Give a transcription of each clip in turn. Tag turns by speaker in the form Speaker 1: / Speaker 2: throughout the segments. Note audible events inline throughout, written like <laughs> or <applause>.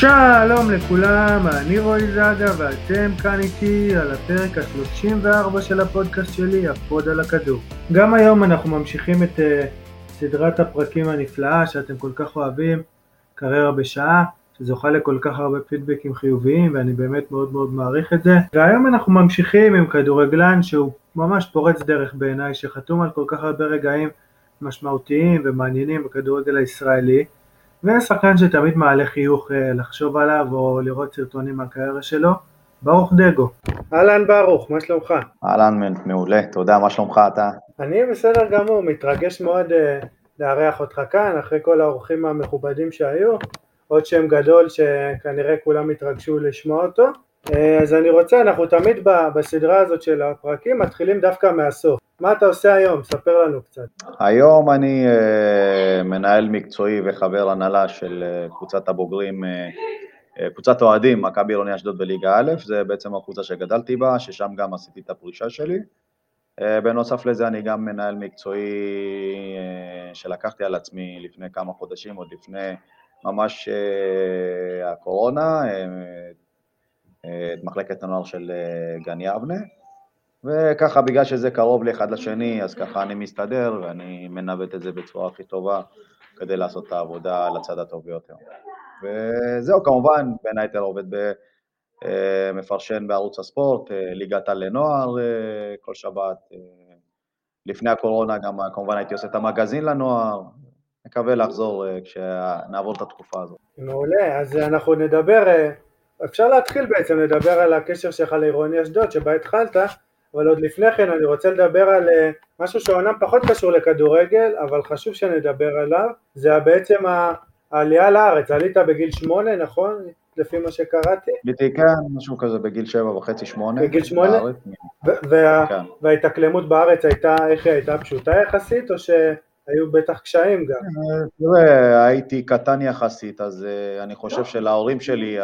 Speaker 1: שלום לכולם, אני רועי זאגה ואתם כאן איתי על הפרק ה-34 של הפודקאסט שלי, הפוד על הכדור. גם היום אנחנו ממשיכים את uh, סדרת הפרקים הנפלאה שאתם כל כך אוהבים, קריירה בשעה, שזוכה לכל כך הרבה פידבקים חיוביים ואני באמת מאוד מאוד מעריך את זה. והיום אנחנו ממשיכים עם כדורגלן שהוא ממש פורץ דרך בעיניי, שחתום על כל כך הרבה רגעים משמעותיים ומעניינים בכדורגל הישראלי. ושחקן שתמיד מעלה חיוך אה, לחשוב עליו או לראות סרטונים מהקריירה שלו, ברוך דגו. אהלן ברוך, מה שלומך?
Speaker 2: אהלן מעולה, תודה, מה שלומך אתה?
Speaker 1: אני בסדר גמור, מתרגש מאוד uh, לארח אותך כאן, אחרי כל האורחים המכובדים שהיו, עוד שם גדול שכנראה כולם התרגשו לשמוע אותו. Uh, אז אני רוצה, אנחנו תמיד בסדרה הזאת של הפרקים מתחילים דווקא מהסוף. מה אתה עושה היום? ספר לנו קצת.
Speaker 2: היום אני uh, מנהל מקצועי וחבר הנהלה של uh, קבוצת הבוגרים, קבוצת אוהדים, מכבי עירוני אשדוד בליגה א', זה בעצם הקבוצה שגדלתי בה, ששם גם עשיתי את הפרישה שלי. בנוסף לזה אני גם מנהל מקצועי שלקחתי על עצמי לפני כמה חודשים, עוד לפני ממש הקורונה, את מחלקת הנוער של uh, גן יבנה. וככה, בגלל שזה קרוב לי אחד לשני, אז ככה אני מסתדר ואני מנווט את זה בצורה הכי טובה כדי לעשות את העבודה לצד הטוב ביותר. וזהו, כמובן, בין היתר עובד במפרשן בערוץ הספורט, אה, ליגת על לנוער אה, כל שבת. אה, לפני הקורונה גם כמובן הייתי עושה את המגזין לנוער, מקווה לחזור כשנעבור את התקופה הזאת.
Speaker 1: מעולה, אז אנחנו נדבר, אפשר להתחיל בעצם לדבר על הקשר שלך לעירוני אשדוד, שבה התחלת, אבל עוד לפני כן אני רוצה לדבר על אה, משהו שאומנם פחות קשור לכדורגל, אבל חשוב שנדבר עליו, זה בעצם העלייה לארץ, עלית בגיל שמונה, נכון? לפי מה שקראתי?
Speaker 2: עליתי כן, משהו כזה בגיל שבע וחצי, שמונה.
Speaker 1: בגיל שמונה? וה... כן. וההתאקלמות בארץ הייתה, איך היא הייתה פשוטה יחסית, או שהיו בטח קשיים גם? אה,
Speaker 2: תראה, הייתי קטן יחסית, אז uh, אני חושב שלהורים שלי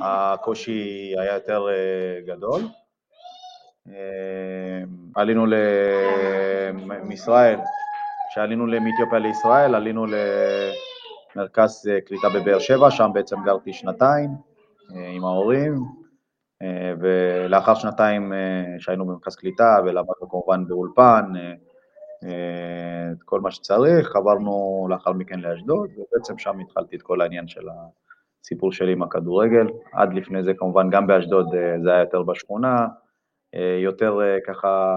Speaker 2: הקושי היה יותר uh, גדול. אה, עלינו מישראל, כשעלינו מאתיופיה לישראל, עלינו למרכז אה, קליטה בבאר שבע, שם בעצם גרתי שנתיים אה, עם ההורים, ולאחר שנתיים שהיינו במרכז קליטה ולמדנו כמובן באולפן, את כל מה שצריך, עברנו לאחר מכן לאשדוד, ובעצם שם התחלתי את כל העניין של הסיפור שלי עם הכדורגל. עד לפני זה כמובן גם באשדוד זה היה יותר בשכונה, אה, יותר אה, ככה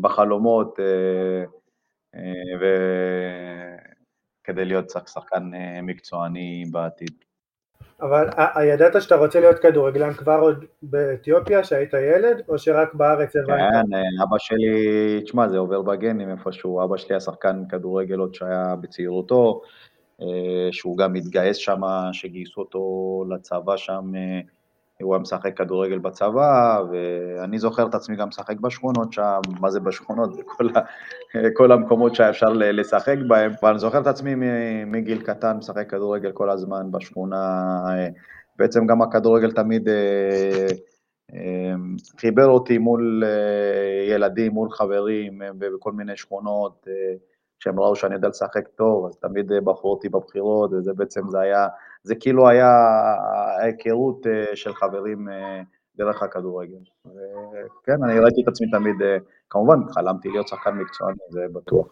Speaker 2: בחלומות, אה, וכדי להיות שחקן מקצועני בעתיד.
Speaker 1: אבל ידעת שאתה רוצה להיות כדורגלן כבר עוד באתיופיה, שהיית ילד, או שרק בארץ הבנת?
Speaker 2: כן, אבא שלי, תשמע, זה עובר בגנים איפשהו, אבא שלי היה שחקן כדורגל עוד שהיה בצעירותו, שהוא גם התגייס שם, שגייסו אותו לצבא שם הוא היה משחק כדורגל בצבא, ואני זוכר את עצמי גם משחק בשכונות שם, מה זה בשכונות? בכל ה, כל המקומות שהיה אפשר לשחק בהם, אבל אני זוכר את עצמי מגיל קטן משחק כדורגל כל הזמן בשכונה, בעצם גם הכדורגל תמיד אה, אה, חיבר אותי מול אה, ילדים, מול חברים, בכל מיני שכונות, כשהם ראו שאני יודע לשחק טוב, אז תמיד בחרו אותי בבחירות, וזה בעצם, זה היה, זה כאילו היה ההיכרות אה, של חברים אה, דרך הכדורגל. וכן, אני ראיתי את עצמי תמיד, אה, כמובן, חלמתי להיות שחקן מקצועני, זה בטוח.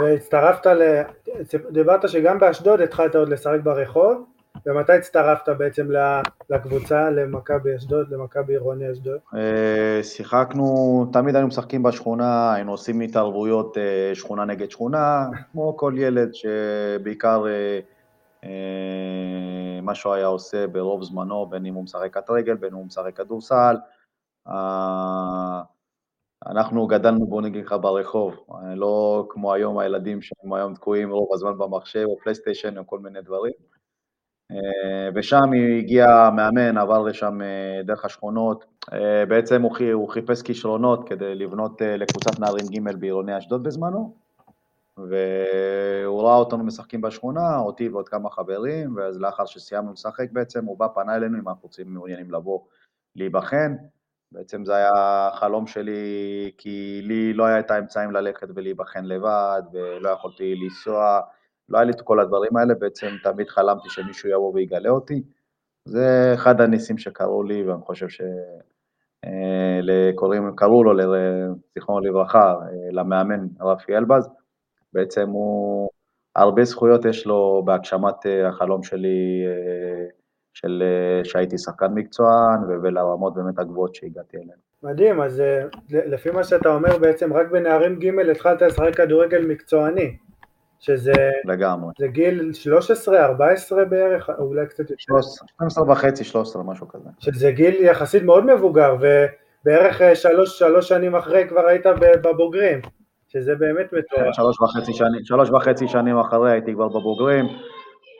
Speaker 1: והצטרפת ל... דיברת שגם באשדוד התחלת עוד לשחק ברחוב, ומתי הצטרפת בעצם לקבוצה, למכבי אשדוד, למכבי עירוני אשדוד?
Speaker 2: אה, שיחקנו, תמיד היינו משחקים בשכונה, היינו עושים התערבויות אה, שכונה נגד שכונה, כמו כל ילד שבעיקר אה, מה שהוא היה עושה ברוב זמנו, בין אם הוא משחק כת רגל, בין אם הוא משחק כדורסל. אנחנו גדלנו, בוא נגיד לך, ברחוב, לא כמו היום הילדים שהם היום תקועים רוב הזמן במחשב או פלייסטיישן או כל מיני דברים. אה, ושם הגיע מאמן, עבר לשם אה, דרך השכונות, אה, בעצם הוא, חיפש כישרונות כדי לבנות לקבוצת נערים ג' בעירוני אשדוד בזמנו, והוא ראה אותנו משחקים בשכונה, אותי ועוד כמה חברים, ואז לאחר שסיימנו לשחק בעצם, הוא בא, פנה אלינו אם אנחנו רוצים, מעוניינים לבוא להיבחן. בעצם זה היה חלום שלי, כי לי לא היה את האמצעים ללכת ולהיבחן לבד, ולא יכולתי לנסוע לא היה לי את כל הדברים האלה, בעצם תמיד חלמתי שמישהו יבוא ויגלה אותי. זה אחד הניסים שקרו לי, ואני חושב ש... קוראים, קראו לו, זיכרונו לברכה, למאמן רפי אלבז, בעצם הוא, הרבה זכויות יש לו בהגשמת החלום שלי, של שהייתי שחקן מקצוען, ולרמות באמת הגבוהות שהגעתי אליהן.
Speaker 1: מדהים, אז לפי מה שאתה אומר בעצם רק בנערים ג' התחלת לשחק כדורגל מקצועני, שזה
Speaker 2: לגמרי.
Speaker 1: זה גיל 13, 14 בערך, אולי קצת יותר.
Speaker 2: 12 וחצי, 13, משהו כזה.
Speaker 1: שזה גיל יחסית מאוד מבוגר, ובערך שלוש, שלוש שנים אחרי כבר היית בבוגרים, שזה באמת מטורף.
Speaker 2: שלוש וחצי שנים, שלוש וחצי שנים אחרי הייתי כבר בבוגרים.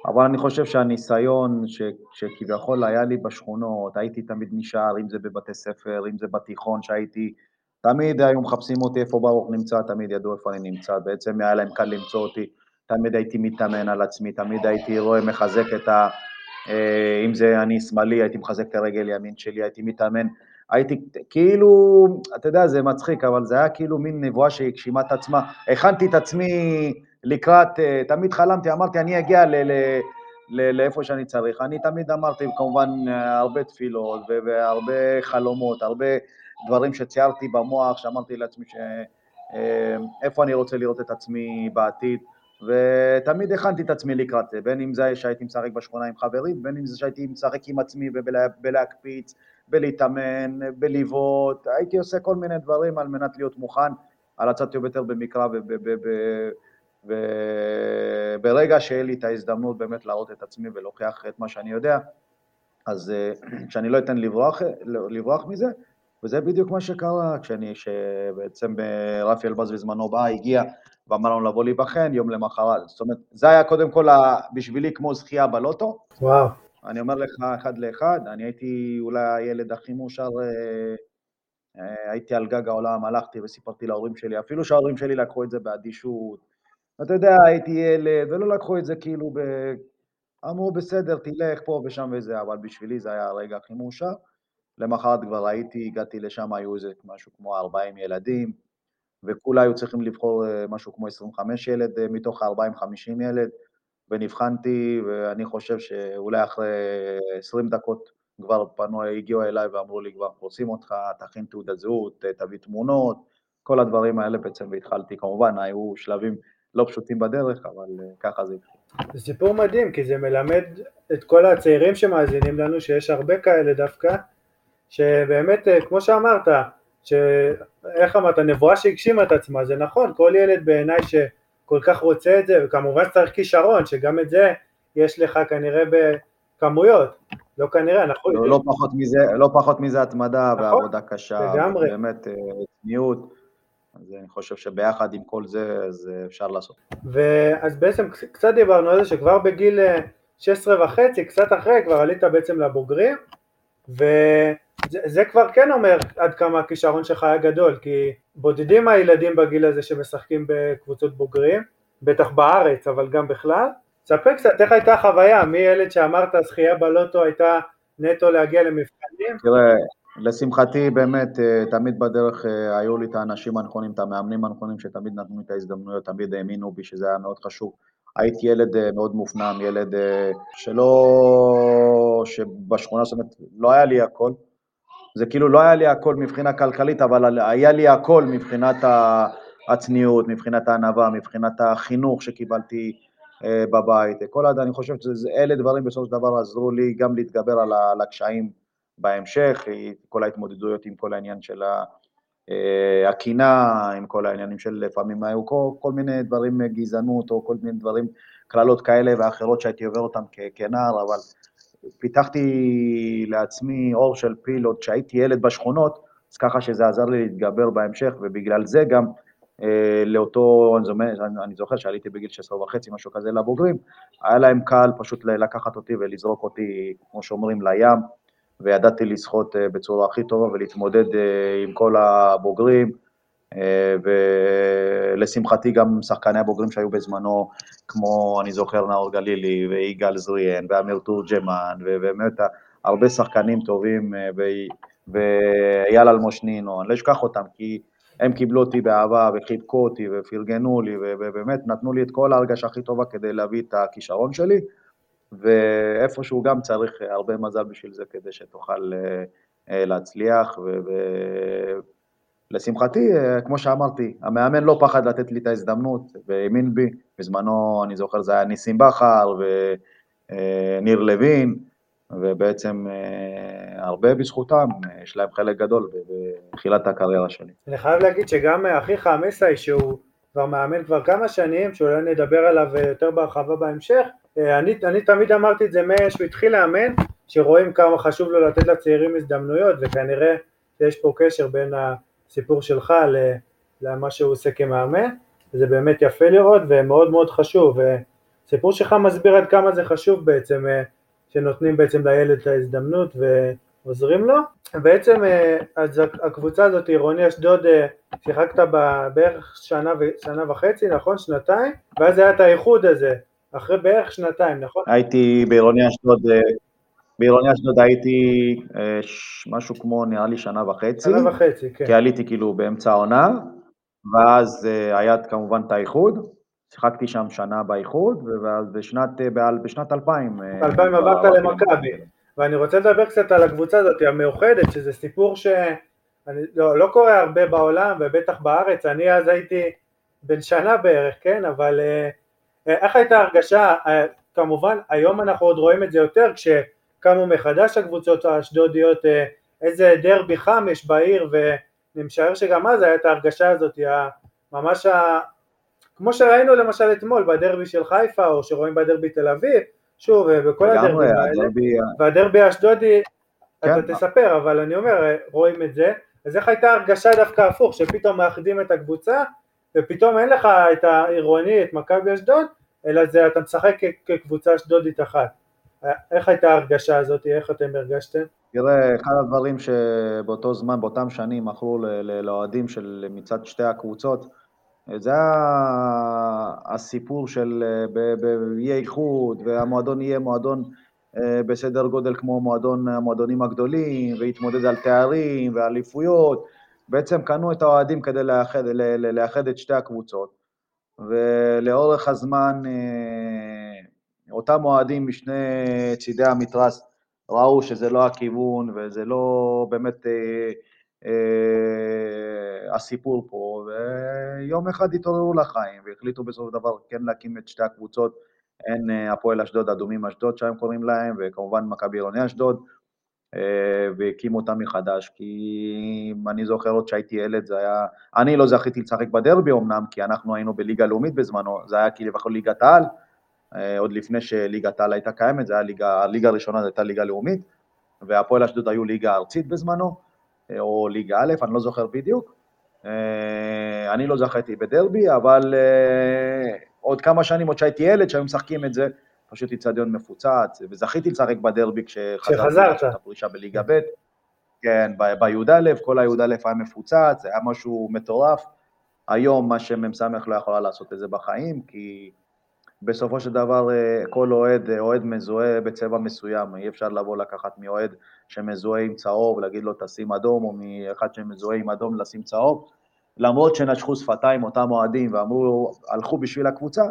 Speaker 2: אבל אני חושב שהניסיון ש, שכביכול היה לי בשכונות, הייתי תמיד נשאר, אם זה בבתי ספר, אם זה בתיכון שהייתי, תמיד היו מחפשים אותי איפה ברוך נמצא, תמיד ידעו איפה אני נמצא, בעצם היה להם קל למצוא אותי, תמיד הייתי מתאמן על עצמי, תמיד הייתי רואה, מחזק את ה... אה, אם זה אני שמאלי, הייתי מחזק את הרגל ימין שלי, הייתי מתאמן, הייתי כאילו, אתה יודע, זה מצחיק, אבל זה היה כאילו מין נבואה שהגשימה את עצמה, הכנתי את עצמי לקראת, אה, תמיד חלמתי, אמרתי, אני אגיע ל... ל לאיפה שאני צריך. אני תמיד אמרתי, כמובן, הרבה תפילות והרבה חלומות, הרבה דברים שציירתי במוח, שאמרתי לעצמי ש... אה, איפה אני רוצה לראות את עצמי בעתיד, ותמיד הכנתי את עצמי לקראת זה, בין אם זה שהייתי משחק בשכונה עם חברים, בין אם זה שהייתי משחק עם עצמי ובלהקפיץ, בלהתאמן, בלבעוט, הייתי עושה כל מיני דברים על מנת להיות מוכן, על הצד יותר במקרא וברגע שיהיה לי את ההזדמנות באמת להראות את עצמי ולהוכיח את מה שאני יודע, אז אה, <clears throat> שאני לא אתן לברוח, לברוח מזה, וזה בדיוק מה שקרה, כשאני, שבעצם אה, רפי אלבז בזמנו בא, הגיע ואמר לנו לבוא להיבחן, יום למחרת, זאת אומרת, זה היה קודם כל בשבילי כמו זכייה בלוטו.
Speaker 1: וואו.
Speaker 2: אני אומר לך אחד לאחד, אני הייתי אולי הילד הכי מאושר, אה, הייתי על גג העולם, הלכתי וסיפרתי להורים שלי, אפילו שההורים שלי לקחו את זה באדישות, אתה יודע, הייתי ילד, ולא לקחו את זה כאילו ב... אמרו, בסדר, תלך פה ושם וזה, אבל בשבילי זה היה הרגע הכי מאושר. למחרת כבר הייתי, הגעתי לשם, היו איזה משהו כמו 40 ילדים, וכולה היו צריכים לבחור אה, משהו כמו 25 ילד אה, מתוך ה-40-50 ילד, ונבחנתי, ואני חושב שאולי אחרי 20 דקות כבר פנו, הגיעו אליי ואמרו לי, כבר רוצים אותך, תכין תעודת זהות, תביא תמונות, כל הדברים האלה בעצם, והתחלתי, כמובן, היו שלבים לא פשוטים בדרך, אבל אה, ככה זה התחיל.
Speaker 1: זה סיפור מדהים, כי זה מלמד את כל הצעירים שמאזינים לנו, שיש הרבה כאלה דווקא, שבאמת, אה, כמו שאמרת, איך אמרת, נבואה שהגשימה את עצמה, זה נכון, כל ילד בעיניי שכל כך רוצה את זה, וכמובן צריך כישרון, שגם את זה יש לך כנראה בכמויות, לא כנראה, אנחנו...
Speaker 2: לא, לא, פחות, מזה, לא פחות מזה התמדה נכון, ועבודה קשה, לגמרי. באמת אה, צניעות. אז אני חושב שביחד עם כל זה, אז אה, אפשר לעשות.
Speaker 1: ואז בעצם קצת דיברנו על זה שכבר בגיל 16 אה, וחצי, קצת אחרי, כבר עלית בעצם לבוגרים, וזה כבר כן אומר עד כמה הכישרון שלך היה גדול, כי בודדים הילדים בגיל הזה שמשחקים בקבוצות בוגרים, בטח בארץ, אבל גם בכלל. ספר קצת איך הייתה החוויה, מילד שאמרת זכייה בלוטו הייתה נטו להגיע למבחנים?
Speaker 2: תראה, לשמחתי באמת אה, תמיד בדרך אה, היו לי את האנשים הנכונים, את המאמנים הנכונים שתמיד נתנו את ההזדמנויות, תמיד האמינו בי שזה היה מאוד חשוב. הייתי ילד אה, מאוד מופנם, ילד שלא, שבשכונה, זאת אומרת, לא היה לי הכל. זה כאילו לא היה לי הכל מבחינה כלכלית, אבל היה לי הכל מבחינת הצניעות, מבחינת הענווה, מבחינת החינוך שקיבלתי בבית. כל עד, אני חושב שאלה דברים בסופו של דבר עזרו לי גם להתגבר על הקשיים בהמשך, כל ההתמודדויות עם כל העניין של אה, הקינה, עם כל העניינים של לפעמים היו כל, כל מיני דברים, גזענות או כל מיני דברים, קללות כאלה ואחרות שהייתי עובר אותם כנער, אבל פיתחתי לעצמי אור של פיל עוד כשהייתי ילד בשכונות, אז ככה שזה עזר לי להתגבר בהמשך, ובגלל זה גם אה, לאותו, אני, אני זוכר שעליתי בגיל 16 וחצי, משהו כזה לבוגרים, היה להם קל פשוט לקחת אותי ולזרוק אותי, כמו שאומרים, לים, וידעתי לשחות אה, בצורה הכי טובה ולהתמודד אה, עם כל הבוגרים, ולשמחתי גם שחקני הבוגרים שהיו בזמנו, כמו אני זוכר נאור גלילי ויגאל זריאן ואמיר תורג'מן, ובאמת הרבה שחקנים טובים, ואייל אלמוש נינו, אני לא אשכח אותם, כי הם קיבלו אותי באהבה וחיבקו אותי ופרגנו לי, ובאמת נתנו לי את כל ההרגשה הכי טובה כדי להביא את הכישרון שלי, ואיפשהו גם צריך הרבה מזל בשביל זה כדי שתוכל להצליח, ולשמחתי, כמו שאמרתי, המאמן לא פחד לתת לי את ההזדמנות, והאמין בי, בזמנו, אני זוכר, זה היה ניסים בכר וניר לוין, ובעצם אה, הרבה בזכותם, אה, יש להם חלק גדול בתחילת הקריירה שלי.
Speaker 1: אני חייב להגיד שגם אחיך מסאי, שהוא כבר מאמן כבר כמה שנים, שאולי נדבר עליו יותר בהרחבה בהמשך, אה, אני, אני תמיד אמרתי את זה שהוא התחיל לאמן, שרואים כמה חשוב לו לתת לצעירים הזדמנויות, וכנראה שיש פה קשר בין הסיפור שלך למה שהוא עושה כמאמן, וזה באמת יפה לראות ומאוד מאוד חשוב, וסיפור שלך מסביר עד כמה זה חשוב בעצם שנותנים בעצם לילד את ההזדמנות ועוזרים לו. בעצם אה, אז הקבוצה הזאת, עירוני אשדוד, אה, שיחקת בערך שנה. שנה וחצי, נכון? שנתיים? ואז היה את האיחוד הזה, אחרי בערך שנתיים, נכון?
Speaker 2: הייתי בעירוני אשדוד, אה, בעירוני אשדוד הייתי משהו כמו נראה לי שנה וחצי.
Speaker 1: שנה וחצי, כן.
Speaker 2: כי עליתי כאילו באמצע העונה, ואז היה כמובן את האיחוד. שיחקתי שם שנה באיחוד, ואז בשנת, בשנת 2000...
Speaker 1: 2000 עברת למכבי, ואני רוצה לדבר קצת על הקבוצה הזאת, המאוחדת, שזה סיפור שאני לא, לא קורה הרבה בעולם, ובטח בארץ, אני אז הייתי בן שנה בערך, כן, אבל אה, איך הייתה הרגשה, אה, כמובן היום אנחנו עוד רואים את זה יותר, כשקמו מחדש הקבוצות האשדודיות, אה, איזה דרבי חם יש בעיר, ואני משער שגם אז הייתה ההרגשה הזאת, ממש כמו שראינו למשל אתמול בדרבי של חיפה, או שרואים בדרבי תל אביב, שוב, בכל הדרבים האלה, והדרבי האשדודי, כן. אתה תספר, אבל אני אומר, רואים את זה, אז איך הייתה הרגשה דווקא הפוך, שפתאום מאחדים את הקבוצה, ופתאום אין לך את העירוני, את מכבי אשדוד, אלא זה אתה משחק כקבוצה אשדודית אחת. איך הייתה ההרגשה הזאת, איך אתם הרגשתם?
Speaker 2: תראה, אחד הדברים שבאותו זמן, באותם שנים, מכרו לאוהדים של מצד שתי הקבוצות, זה הסיפור של יהיה איחוד, והמועדון יהיה מועדון אה, בסדר גודל כמו מועדון, המועדונים הגדולים, ויתמודד על תארים ואליפויות. בעצם קנו את האוהדים כדי לאחד, לאחד את שתי הקבוצות, ולאורך הזמן אה, אותם אוהדים משני צידי המתרס ראו שזה לא הכיוון וזה לא באמת אה, אה, הסיפור פה, ויום אחד התעוררו לחיים והחליטו בסופו של דבר כן להקים את שתי הקבוצות, הן אה, הפועל אשדוד, אדומים אשדוד שהם קוראים להם, וכמובן מכבי עירוני אשדוד, אה, והקימו אותם מחדש, כי אני זוכר עוד שהייתי ילד, זה היה... אני לא זכיתי לשחק בדרבי אמנם, כי אנחנו היינו בליגה לאומית בזמנו, זה היה כביכול ליגת העל, עוד לפני שליגת העל הייתה קיימת, זה היה ליגה, הליגה הראשונה הייתה ליגה לאומית, והפועל אשדוד היו ליגה ארצית בזמנו, או ליגה א', אני לא זוכר בדיוק. אה, אני לא זכיתי בדרבי, אבל אה, עוד כמה שנים, עוד שהייתי ילד, שהיו משחקים את זה, פשוט איצטדיון מפוצץ, וזכיתי לשחק בדרבי כשחזרתי הפרישה בליגה ב', כן, בי"א, כל הי"א היה מפוצץ, זה היה משהו מטורף. היום מה שמ"ס לא יכולה לעשות את זה בחיים, כי בסופו של דבר אה, כל אוהד, אה, אוהד מזוהה בצבע מסוים, אי אפשר לבוא לקחת מאוהד שמזוהה עם צהוב, להגיד לו תשים אדום, או מאחד שמזוהה עם אדום לשים צהוב, למרות שנשכו שפתיים אותם אוהדים ואמרו, הלכו בשביל הקבוצה,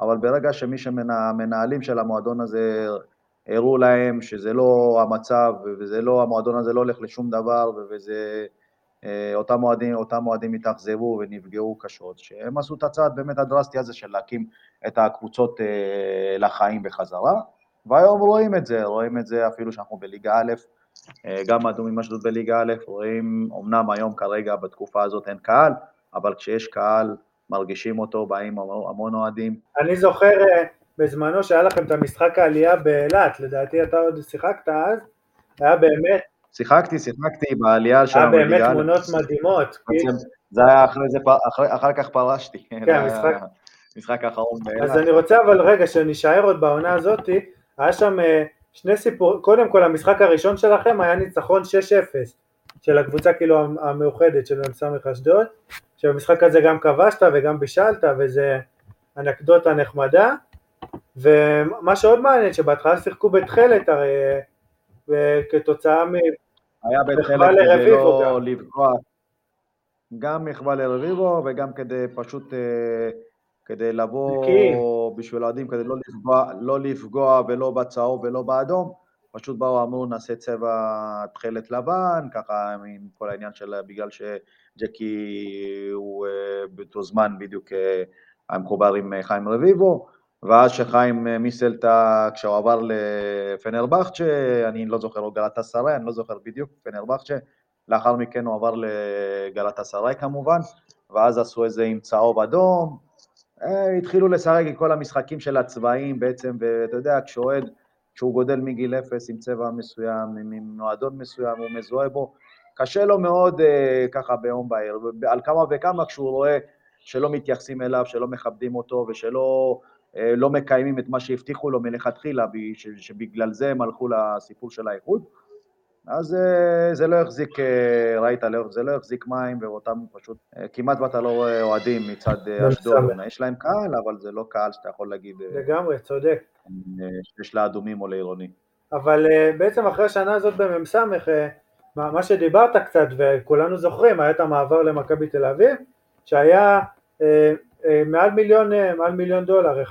Speaker 2: אבל ברגע שמי שמנהלים של המועדון הזה הראו להם שזה לא המצב, וזה לא, המועדון הזה לא הולך לשום דבר, וזה... אה, אותם אוהדים, התאכזבו ונפגעו קשות, שהם עשו את הצעד באמת הדרסטי הזה של להקים את הקבוצות אה, לחיים בחזרה, והיום רואים את זה, רואים את זה אפילו שאנחנו בליגה א', אה, גם אדומים אשדוד בליגה א', רואים, אמנם היום כרגע בתקופה הזאת אין קהל, אבל כשיש קהל מרגישים אותו, באים המון אוהדים.
Speaker 1: אני זוכר בזמנו שהיה לכם את המשחק העלייה באילת, לדעתי אתה עוד שיחקת אז, היה באמת
Speaker 2: שיחקתי, שיחקתי בעלייה
Speaker 1: המליגה. היה באמת תמונות מדהימות.
Speaker 2: זה היה אחרי זה, אחר כך פרשתי.
Speaker 1: כן, המשחק. <laughs>
Speaker 2: המשחק האחרון
Speaker 1: באילת. אז אני רוצה אבל רגע, שנישאר עוד בעונה הזאת, היה שם אה, שני סיפורים, קודם כל המשחק הראשון שלכם היה ניצחון 6-0 של הקבוצה כאילו המאוחדת של מ"ס אשדוד, שבמשחק הזה גם כבשת וגם בישלת וזה אנקדוטה נחמדה, ומה שעוד מעניין שבהתחלה שיחקו בתכלת הרי וכתוצאה מ...
Speaker 2: היה בתכלת כדי לא לפגוע, גם מחווה לרביבו וגם כדי פשוט, אה, כדי לבוא בשביל אוהדים, כדי לא לפגוע, לא לפגוע ולא בצהוב ולא באדום, פשוט באו אמרו נעשה צבע תכלת לבן, ככה עם כל העניין של בגלל שג'קי הוא באותו זמן בדיוק היה מחובר עם חיים רביבו, ואז שחיים מיסלטה, כשהוא עבר לפנרבכצ'ה, אני לא זוכר, או גלת עשרה, אני לא זוכר בדיוק, פנרבכצ'ה, לאחר מכן הוא עבר לגלת עשרה כמובן, ואז עשו איזה עם צהוב אדום, אה, התחילו לשחק עם כל המשחקים של הצבעים בעצם, ואתה יודע, כשאוהד, כשהוא גודל מגיל אפס עם צבע מסוים, עם מועדון מסוים, הוא מזוהה בו, קשה לו מאוד אה, ככה ביום בהיר, על כמה וכמה כשהוא רואה שלא מתייחסים אליו, שלא מכבדים אותו ושלא אה, לא מקיימים את מה שהבטיחו לו מלכתחילה, שבגלל זה הם הלכו לסיפור של האיחוד. אז אה, זה לא החזיק, אה, ראית, לא, זה לא החזיק מים, ואותם פשוט, כמעט ואתה לא רואה אוהדים מצד אשדוד. יש להם קהל, אבל זה לא קהל שאתה יכול להגיד...
Speaker 1: לגמרי, צודק.
Speaker 2: שיש לאדומים או לעירוני.
Speaker 1: אבל בעצם אחרי השנה הזאת במ"ס, מה שדיברת קצת, וכולנו זוכרים, היה את המעבר למכבי תל אביב, שהיה אה, מעל מיליון, אה, מעל מיליון דולר, 1.3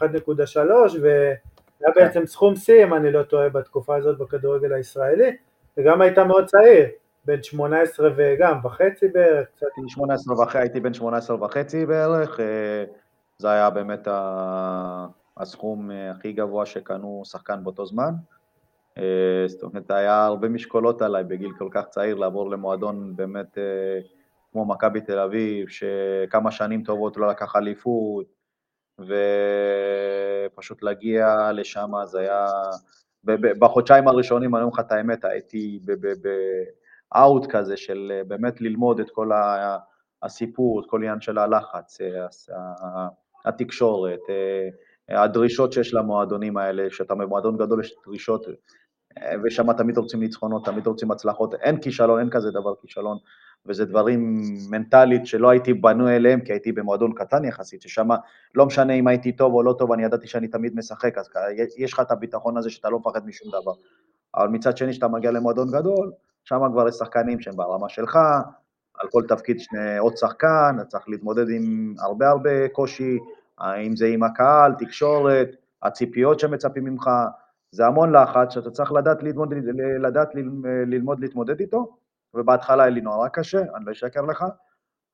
Speaker 1: והיה בעצם סכום שיא אם אני לא טועה בתקופה הזאת בכדורגל הישראלי וגם היית מאוד צעיר, בן 18 וגם וחצי בערך.
Speaker 2: קצת. 18 וחצי, הייתי בן 18 וחצי בערך, אה, זה היה באמת הסכום הכי גבוה שקנו שחקן באותו זמן. זאת אומרת, היה הרבה משקולות עליי בגיל כל כך צעיר לעבור למועדון באמת כמו מכבי תל אביב, שכמה שנים טובות לא לקח אליפות, ופשוט להגיע לשם זה היה... בחודשיים הראשונים, אני אומר לך את האמת, הייתי באאוט כזה של באמת ללמוד את כל הסיפור, את כל עניין של הלחץ, התקשורת, הדרישות שיש למועדונים האלה, כשאתה במועדון גדול יש דרישות, ושם תמיד רוצים ניצחונות, תמיד רוצים הצלחות, אין כישלון, אין כזה דבר כישלון. וזה דברים מנטלית שלא הייתי בנוי אליהם, כי הייתי במועדון קטן יחסית, ששם לא משנה אם הייתי טוב או לא טוב, אני ידעתי שאני תמיד משחק, אז יש לך את הביטחון הזה שאתה לא מפחד משום דבר. אבל מצד שני, כשאתה מגיע למועדון גדול, שם כבר יש שחקנים שהם ברמה שלך, על כל תפקיד שני עוד שחקן, אתה צריך להתמודד עם הרבה הרבה קושי, אם זה עם הקהל, תקשורת, הציפיות שמצפים ממך, זה המון לחץ שאתה צריך לדעת ללמוד, לדעת ללמוד להתמודד איתו, ובהתחלה היה לי נורא קשה, אני לא אשקר לך,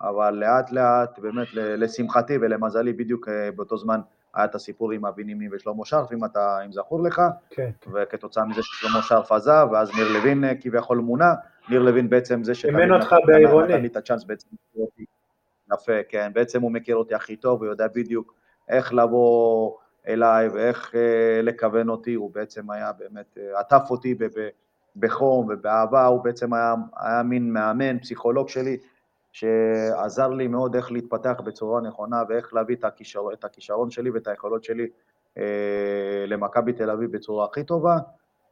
Speaker 2: אבל לאט לאט, באמת, לשמחתי ולמזלי, בדיוק אה, באותו זמן היה את הסיפור עם אבי נימני ושלמה שרף, אם אתה, אם זכור לך,
Speaker 1: כן.
Speaker 2: וכתוצאה מזה ששלמה שרף עזב, ואז ניר לוין אה, כביכול מונה, ניר לוין בעצם זה
Speaker 1: שתמיד אותך בעירוני.
Speaker 2: נתן לי את הצ'אנס בעצם, יפה, כן, בעצם הוא מכיר אותי הכי טוב, הוא יודע בדיוק איך לבוא אליי ואיך אה, לכוון אותי, הוא בעצם היה באמת, אה, עטף אותי בחום ובאהבה, הוא בעצם היה, היה מין מאמן, פסיכולוג שלי, שעזר לי מאוד איך להתפתח בצורה נכונה ואיך להביא את, הכישר, את הכישרון שלי ואת היכולות שלי אה, למכבי תל אביב בצורה הכי טובה,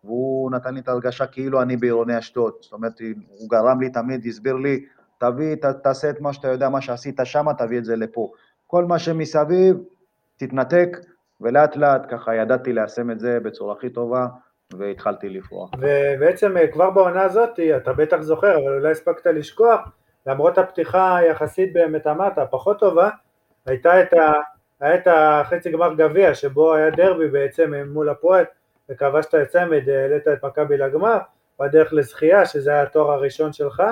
Speaker 2: והוא נתן לי את ההרגשה כאילו אני בעירוני אשדוד, זאת אומרת, הוא גרם לי תמיד, הסביר לי, תביא, ת, תעשה את מה שאתה יודע, מה שעשית שם, תביא את זה לפה. כל מה שמסביב, תתנתק, ולאט לאט ככה ידעתי ליישם את זה בצורה הכי טובה. והתחלתי לפרוח.
Speaker 1: ובעצם אה, כבר בעונה הזאת, אתה בטח זוכר, אבל אולי הספקת לשכוח, למרות הפתיחה היחסית באמת אמרת, הפחות טובה, הייתה את ה... היה את החצי גמר גביע שבו היה דרבי בעצם מול הפועל וכבשת את צמד, העלית את מכבי לגמר בדרך לזכייה שזה היה התואר הראשון שלך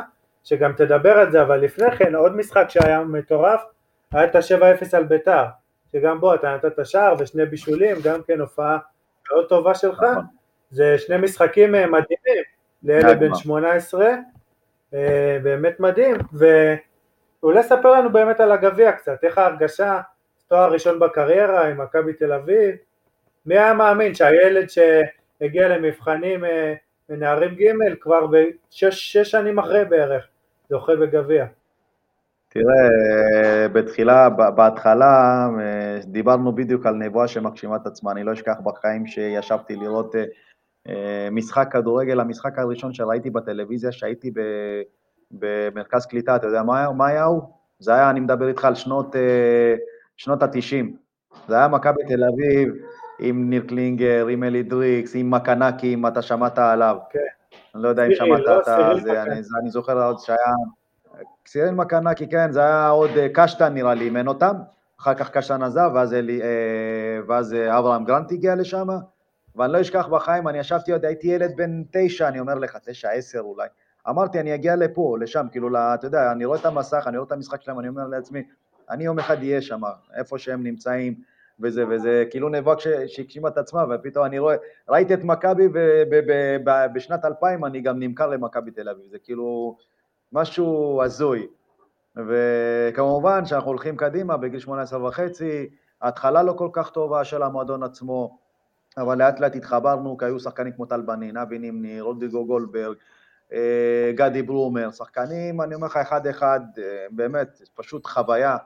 Speaker 1: שגם תדבר על זה אבל לפני כן עוד משחק שהיה מטורף היה את ה-7-0 על ביתר שגם בו אתה נתת שער ושני בישולים גם כן הופעה מאוד טובה שלך נכון. זה שני משחקים אה, מדהימים לילד בן 18, אה, באמת מדהים, ואולי ספר לנו באמת על הגביע קצת, איך ההרגשה, תואר ראשון בקריירה עם מכבי תל אביב, מי היה מאמין שהילד שהגיע למבחנים מנערים אה, ג' כבר בשש שנים אחרי בערך זוכה בגביע.
Speaker 2: תראה, בתחילה, בהתחלה דיברנו בדיוק על נבואה שמגשימה את עצמה, אני לא אשכח בחיים שישבתי לראות אה, משחק כדורגל, המשחק הראשון שראיתי בטלוויזיה, שהייתי במרכז קליטה, אתה יודע מה, מה היה הוא? זה היה, אני מדבר איתך על שנות, אה, שנות ה-90. זה היה מכבי תל אביב עם ניר קלינגר, עם אלי דריקס, עם מקנקי, אם אתה שמעת עליו.
Speaker 1: כן.
Speaker 2: אני לא יודע אם שמעת לא, את זה, אני זוכר עוד שהיה... סיריל מקנקי, כן, זה היה עוד קשטן נראה לי, אימן אותם, אחר כך קשטן עזב, ואז, אלי, ואז אברהם גרנט הגיע לשם, ואני לא אשכח בחיים, אני ישבתי עוד, הייתי ילד בן תשע, אני אומר לך, תשע, עשר אולי, אמרתי, אני אגיע לפה, לשם, כאילו, אתה יודע, אני רואה את המסך, אני רואה את המשחק שלהם, אני אומר לעצמי, אני יום אחד אהיה שם, איפה שהם נמצאים, וזה, וזה כאילו נאבק שהגשימה את עצמה, ופתאום אני רואה, ראיתי את מכבי בשנת 2000, אני גם נמכר למכבי תל אביב, זה כאילו משהו הזוי. וכמובן שאנחנו הולכים קדימה בגיל 18 וחצי, ההתחלה לא כל כך טובה של המועדון עצמו, אבל לאט לאט התחברנו, כי היו שחקנים כמו טל בנין, אבי נימני, רולדיגו גולדברג, אה, גדי ברומר, שחקנים, אני אומר לך, אחד-אחד, אה, באמת, פשוט חוויה,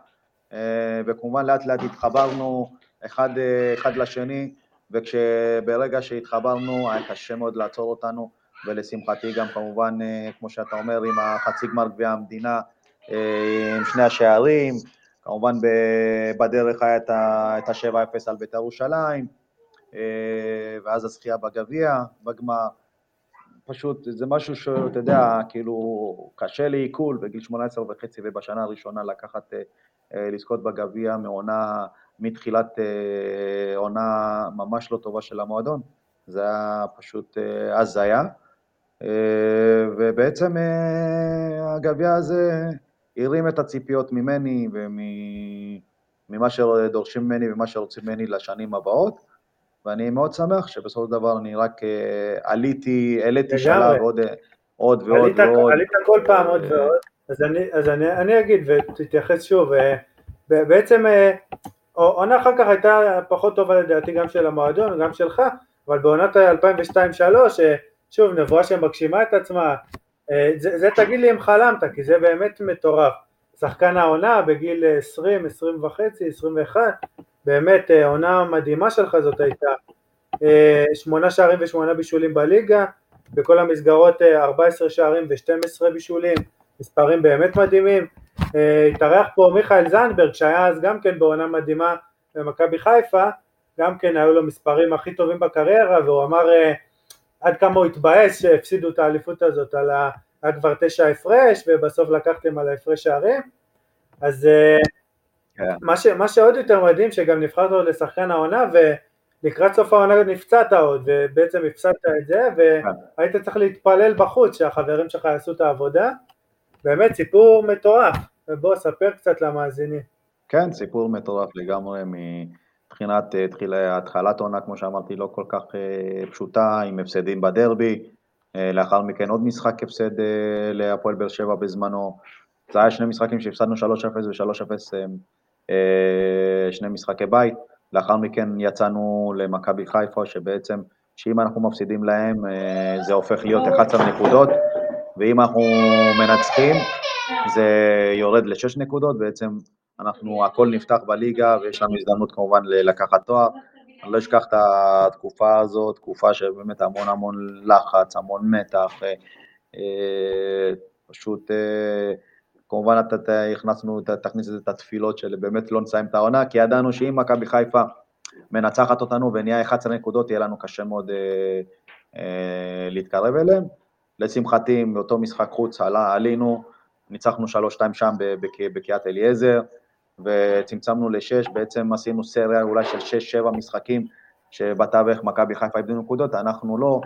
Speaker 2: אה, וכמובן לאט לאט התחברנו אחד, אחד לשני, וכשברגע שהתחברנו היה קשה מאוד לעצור אותנו, ולשמחתי גם כמובן, כמו שאתה אומר, עם החצי גמר גביע המדינה, עם שני השערים, כמובן בדרך היה את ה-7-0 על בית"ר ירושלים, ואז הזכייה בגביע, בגמר. פשוט, זה משהו שאתה יודע, כאילו, קשה לעיכול בגיל 18 וחצי ובשנה הראשונה לקחת, אה, אה, לזכות בגביע מעונה, מתחילת אה, עונה ממש לא טובה של המועדון, זה היה פשוט הזיה. ובעצם הגביע הזה הרים את הציפיות ממני וממה שדורשים ממני ומה שרוצים ממני לשנים הבאות. ואני מאוד שמח שבסופו של דבר אני רק uh, עליתי, העליתי שלב עוד, עוד ועוד עלית, ועוד.
Speaker 1: עלית כל פעם עוד ועוד, אז אני, אז אני, אני אגיד ותתייחס שוב, בעצם עונה אחר כך הייתה פחות טובה לדעתי גם של המועדון, גם שלך, אבל בעונת 2002-2003, uh, שוב נבואה שמגשימה את עצמה, uh, זה, זה תגיד לי אם חלמת, כי זה באמת מטורף. שחקן העונה בגיל 20, 20 וחצי, 21, באמת אה, עונה מדהימה שלך זאת הייתה, אה, שמונה שערים ושמונה בישולים בליגה, בכל המסגרות 14 אה, שערים ו-12 בישולים, מספרים באמת מדהימים, התארח פה מיכאל זנדברג שהיה אז גם כן בעונה מדהימה במכבי חיפה, גם כן היו לו מספרים הכי טובים בקריירה והוא אמר עד כמה הוא התבאס שהפסידו את האליפות הזאת על ה... היה כבר תשע הפרש ובסוף לקחתם על ההפרש שערים. אז כן. מה, ש, מה שעוד יותר מדהים שגם נבחרת עוד לשחקן העונה ולקראת סוף העונה נפצעת עוד ובעצם הפסדת את זה והיית צריך להתפלל בחוץ שהחברים שלך יעשו את העבודה. באמת סיפור מטורף. ובוא ספר קצת למאזינים.
Speaker 2: כן סיפור מטורף לגמרי מבחינת אה, התחלת עונה כמו שאמרתי לא כל כך אה, פשוטה עם הפסדים בדרבי אה, לאחר מכן עוד משחק הפסד להפועל באר שבע בזמנו. זה היה שני משחקים שהפסדנו 3-0 ו-3-0 אה, שני משחקי בית, לאחר מכן יצאנו למכבי חיפה, שבעצם, שאם אנחנו מפסידים להם, זה הופך להיות 11 נקודות, ואם אנחנו מנצחים, זה יורד לשש נקודות, בעצם אנחנו, הכל נפתח בליגה, ויש לנו הזדמנות כמובן לקחת תואר. אני לא אשכח את התקופה הזאת, תקופה שבאמת המון המון לחץ, המון מתח, אה, פשוט כמובן הכנסנו, תכניס את התפילות של באמת לא נסיים את העונה, כי ידענו שאם מכבי חיפה מנצחת אותנו ונהיה 11 נקודות, יהיה לנו קשה מאוד אה, אה, להתקרב אליהם. לשמחתי, באותו משחק חוץ עלה, עלינו, ניצחנו 3-2 שם בקריית אליעזר, וצמצמנו לשש, בעצם עשינו סריה אולי של 6-7 משחקים, שבתווך מכבי חיפה איבדו נקודות, אנחנו לא,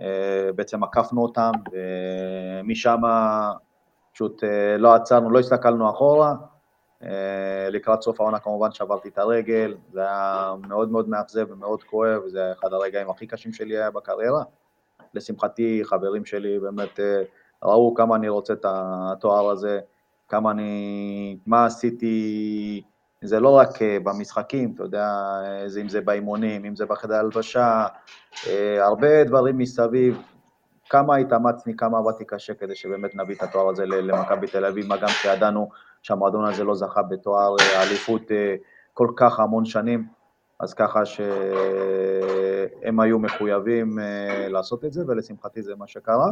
Speaker 2: אה, בעצם עקפנו אותם, ומשם פשוט אה, לא עצרנו, לא הסתכלנו אחורה. אה, לקראת סוף העונה כמובן שברתי את הרגל, זה היה מאוד מאוד מאכזב ומאוד כואב, זה היה אחד הרגעים הכי קשים שלי היה בקריירה. לשמחתי, חברים שלי באמת ראו כמה אני רוצה את התואר הזה, כמה אני, מה עשיתי, זה לא רק במשחקים, אתה יודע, אם זה באימונים, אם זה בחדר הלבשה, הרבה דברים מסביב, כמה התאמצני, כמה עבדתי קשה כדי שבאמת נביא את התואר הזה למכבי תל אביב, מה גם שידענו שהמועדון הזה לא זכה בתואר אה, אליפות אה, כל כך המון שנים, אז ככה שהם היו מחויבים אה, לעשות את זה, ולשמחתי זה מה שקרה.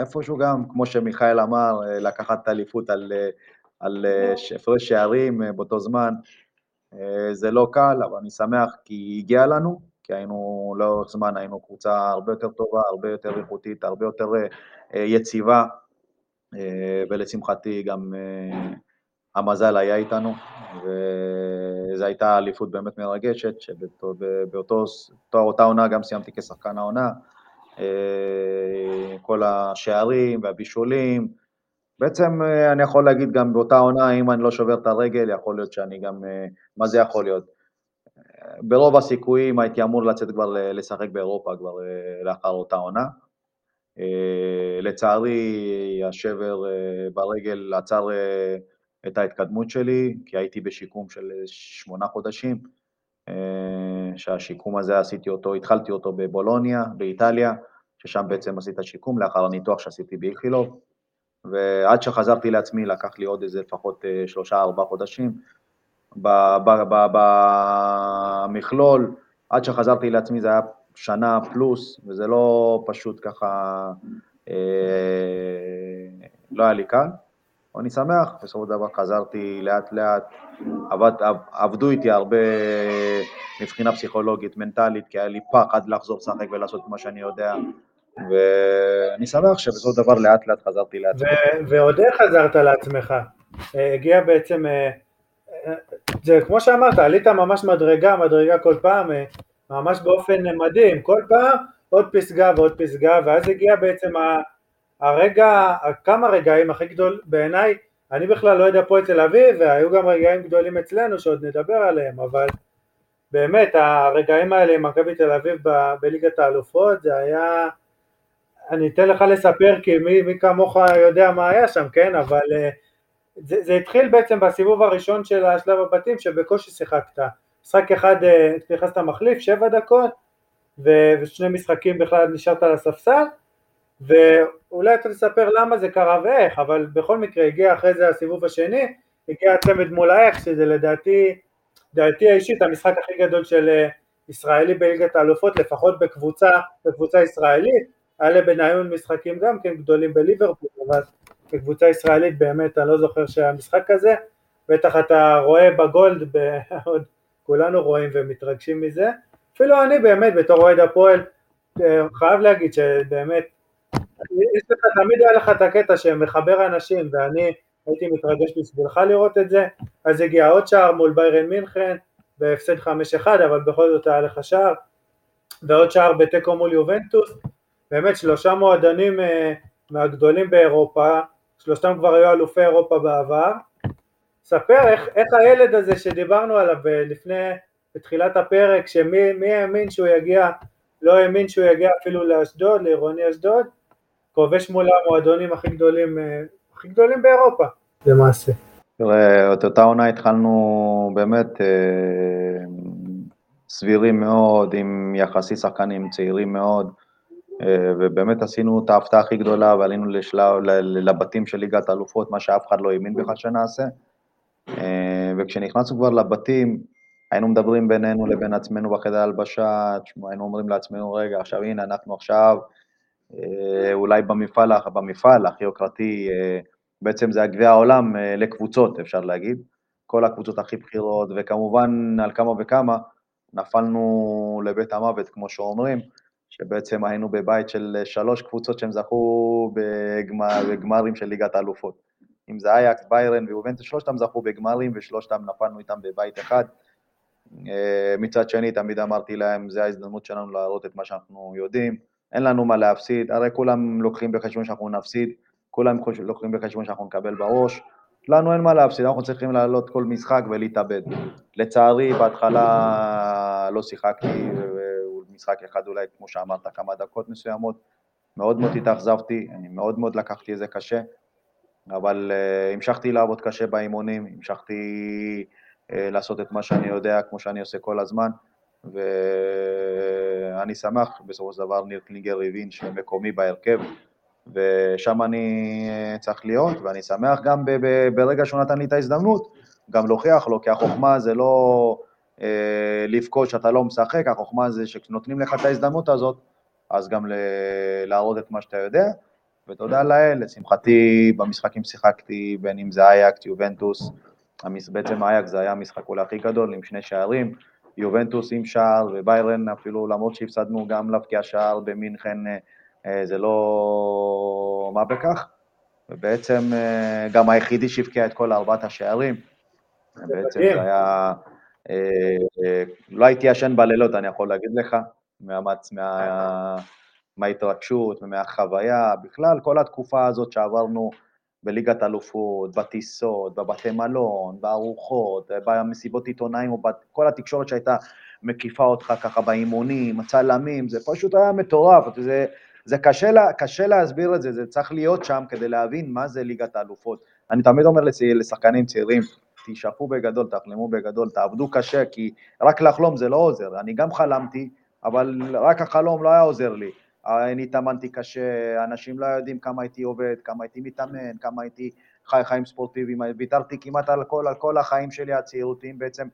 Speaker 2: איפשהו גם, כמו שמיכאל אמר, לקחת את האליפות על, על הפרש שערים באותו זמן, זה לא קל, אבל אני שמח כי הגיע לנו, כי היינו לאורך זמן, היינו קבוצה הרבה יותר טובה, הרבה יותר איכותית, הרבה יותר אה, יציבה, ולשמחתי גם המזל היה איתנו, וזו הייתה אליפות באמת מרגשת, שבאותה עונה גם סיימתי כשחקן העונה, כל השערים והבישולים, בעצם אני יכול להגיד גם באותה עונה, אם אני לא שובר את הרגל, יכול להיות שאני גם, מה זה יכול להיות? ברוב הסיכויים הייתי אמור לצאת כבר לשחק באירופה כבר לאחר אותה עונה. לצערי, השבר ברגל עצר את ההתקדמות שלי, כי הייתי בשיקום של שמונה חודשים, שהשיקום הזה עשיתי אותו, התחלתי אותו בבולוניה, באיטליה, ששם בעצם עשיתי שיקום לאחר הניתוח שעשיתי באיכילוב, ועד שחזרתי לעצמי לקח לי עוד איזה לפחות שלושה-ארבעה חודשים. במכלול, עד שחזרתי לעצמי זה היה שנה פלוס, וזה לא פשוט ככה, לא היה לי קל. אני שמח, בסופו של דבר חזרתי לאט לאט, עבד, עבדו איתי הרבה מבחינה פסיכולוגית, מנטלית, כי היה לי פחד לחזור לשחק ולעשות מה שאני יודע, ואני שמח שבסופו דבר לאט לאט חזרתי לעצמי.
Speaker 1: ועוד איך חזרת לעצמך? הגיע בעצם, זה כמו שאמרת, עלית ממש מדרגה, מדרגה כל פעם, ממש באופן מדהים, כל פעם עוד פסגה ועוד פסגה, ואז הגיע בעצם הרגע, כמה רגעים הכי גדול בעיניי, אני בכלל לא יודע פה אצל אביב, והיו גם רגעים גדולים אצלנו שעוד נדבר עליהם, אבל באמת הרגעים האלה עם מכבי תל אביב בליגת האלופות זה היה, אני אתן לך לספר כי מי, מי כמוך יודע מה היה שם, כן, אבל זה, זה התחיל בעצם בסיבוב הראשון של השלב הבתים שבקושי שיחקת, משחק אחד נכנסת מחליף, שבע דקות, ושני משחקים בכלל נשארת על הספסל, ואולי אתה תספר למה זה קרה ואיך, אבל בכל מקרה הגיע אחרי זה הסיבוב השני, הגיע הצמד מול האקס, שזה לדעתי, דעתי האישית, המשחק הכי גדול של ישראלי בליגת האלופות, לפחות בקבוצה, בקבוצה ישראלית, היה לבניון משחקים גם כן גדולים בליברפול, אבל בקבוצה ישראלית באמת אני לא זוכר שהיה משחק כזה, בטח אתה רואה בגולד, בעוד <laughs> כולנו רואים ומתרגשים מזה, אפילו אני באמת בתור אוהד הפועל חייב להגיד שבאמת יש לך, תמיד היה לך את הקטע שמחבר אנשים ואני הייתי מתרגש בשבילך לראות את זה, אז הגיע עוד שער מול ביירן מינכן בהפסד 5-1 אבל בכל זאת היה לך שער. ועוד שער בתיקו מול יובנטוס, באמת שלושה מועדונים מהגדולים באירופה, שלושתם כבר היו אלופי אירופה בעבר, ספר איך, איך הילד הזה שדיברנו עליו לפני, בתחילת הפרק, שמי האמין שהוא יגיע, לא האמין שהוא יגיע אפילו לאשדוד, לעירוני אשדוד, כובש מול המועדונים הכי גדולים, הכי גדולים באירופה למעשה.
Speaker 2: תראה, את אותה עונה התחלנו באמת אה, סבירים מאוד, עם יחסי שחקנים צעירים מאוד, אה, ובאמת עשינו את ההפתעה הכי גדולה ועלינו לשלב, לבתים של ליגת האלופות, מה שאף אחד לא האמין בכלל שנעשה. אה, וכשנכנסנו כבר לבתים, היינו מדברים בינינו לבין עצמנו בחדר הלבשה, היינו אומרים לעצמנו, רגע, עכשיו הנה, אנחנו עכשיו אה, אולי במפעל, במפעל הכי יוקרתי, אה, בעצם זה הגביע העולם אה, לקבוצות, אפשר להגיד, כל הקבוצות הכי בכירות, וכמובן על כמה וכמה נפלנו לבית המוות, כמו שאומרים, שבעצם היינו בבית של שלוש קבוצות שהם זכו בגמר, בגמרים של ליגת האלופות. אם זה אייקס, ביירן ויובנטוס, שלושתם זכו בגמרים ושלושתם נפלנו איתם בבית אחד. מצד שני, תמיד אמרתי להם, זה ההזדמנות שלנו להראות את מה שאנחנו יודעים, אין לנו מה להפסיד, הרי כולם לוקחים בחשבון שאנחנו נפסיד, כולם לוקחים בחשבון שאנחנו נקבל בראש, לנו אין מה להפסיד, אנחנו צריכים לעלות כל משחק ולהתאבד. לצערי, בהתחלה לא שיחקתי, משחק אחד אולי, כמו שאמרת, כמה דקות מסוימות, מאוד מאוד התאכזבתי, אני מאוד מאוד לקחתי את זה קשה, אבל uh, המשכתי לעבוד קשה באימונים, המשכתי uh, לעשות את מה שאני יודע, כמו שאני עושה כל הזמן, ואני שמח, בסופו של דבר ניר קלינגר הבין שמקומי בהרכב, ושם אני אה, צריך להיות, ואני שמח גם ברגע שהוא נתן לי את ההזדמנות, גם להוכיח לו, כי החוכמה זה לא לבכות שאתה לא משחק, החוכמה זה שנותנים לך את ההזדמנות הזאת, אז גם להראות את מה שאתה יודע, ותודה לאל, לשמחתי במשחקים שיחקתי, בין אם זה אייקט, יובנטוס, בעצם אייקט זה היה המשחק אולי הכי גדול עם שני שערים, יובנטוס עם שער וביירן אפילו למרות שהפסדנו גם להבקיע שער במינכן אה, זה לא מה בכך. ובעצם גם היחידי שהבקיע את כל ארבעת השערים. בעצם זה היה... לא הייתי ישן בלילות, אני יכול להגיד לך, מהמץ, מה, מההתרגשות ומהחוויה, בכלל כל התקופה הזאת שעברנו בליגת אלופות, בטיסות, בבתי מלון, בארוחות, במסיבות עיתונאים, כל התקשורת שהייתה מקיפה אותך ככה באימונים, הצלמים, זה פשוט היה מטורף, זה, זה קשה, לה, קשה להסביר את זה, זה צריך להיות שם כדי להבין מה זה ליגת האלופות. אני תמיד אומר לשחקנים צעירים, תשאפו בגדול, תחלמו בגדול, תעבדו קשה, כי רק לחלום זה לא עוזר. אני גם חלמתי, אבל רק החלום לא היה עוזר לי. אני התאמנתי קשה, אנשים לא יודעים כמה הייתי עובד, כמה הייתי מתאמן, כמה הייתי חי חיים ספורטיביים, ויתרתי כמעט על כל, על כל החיים שלי הצעירותיים בעצם,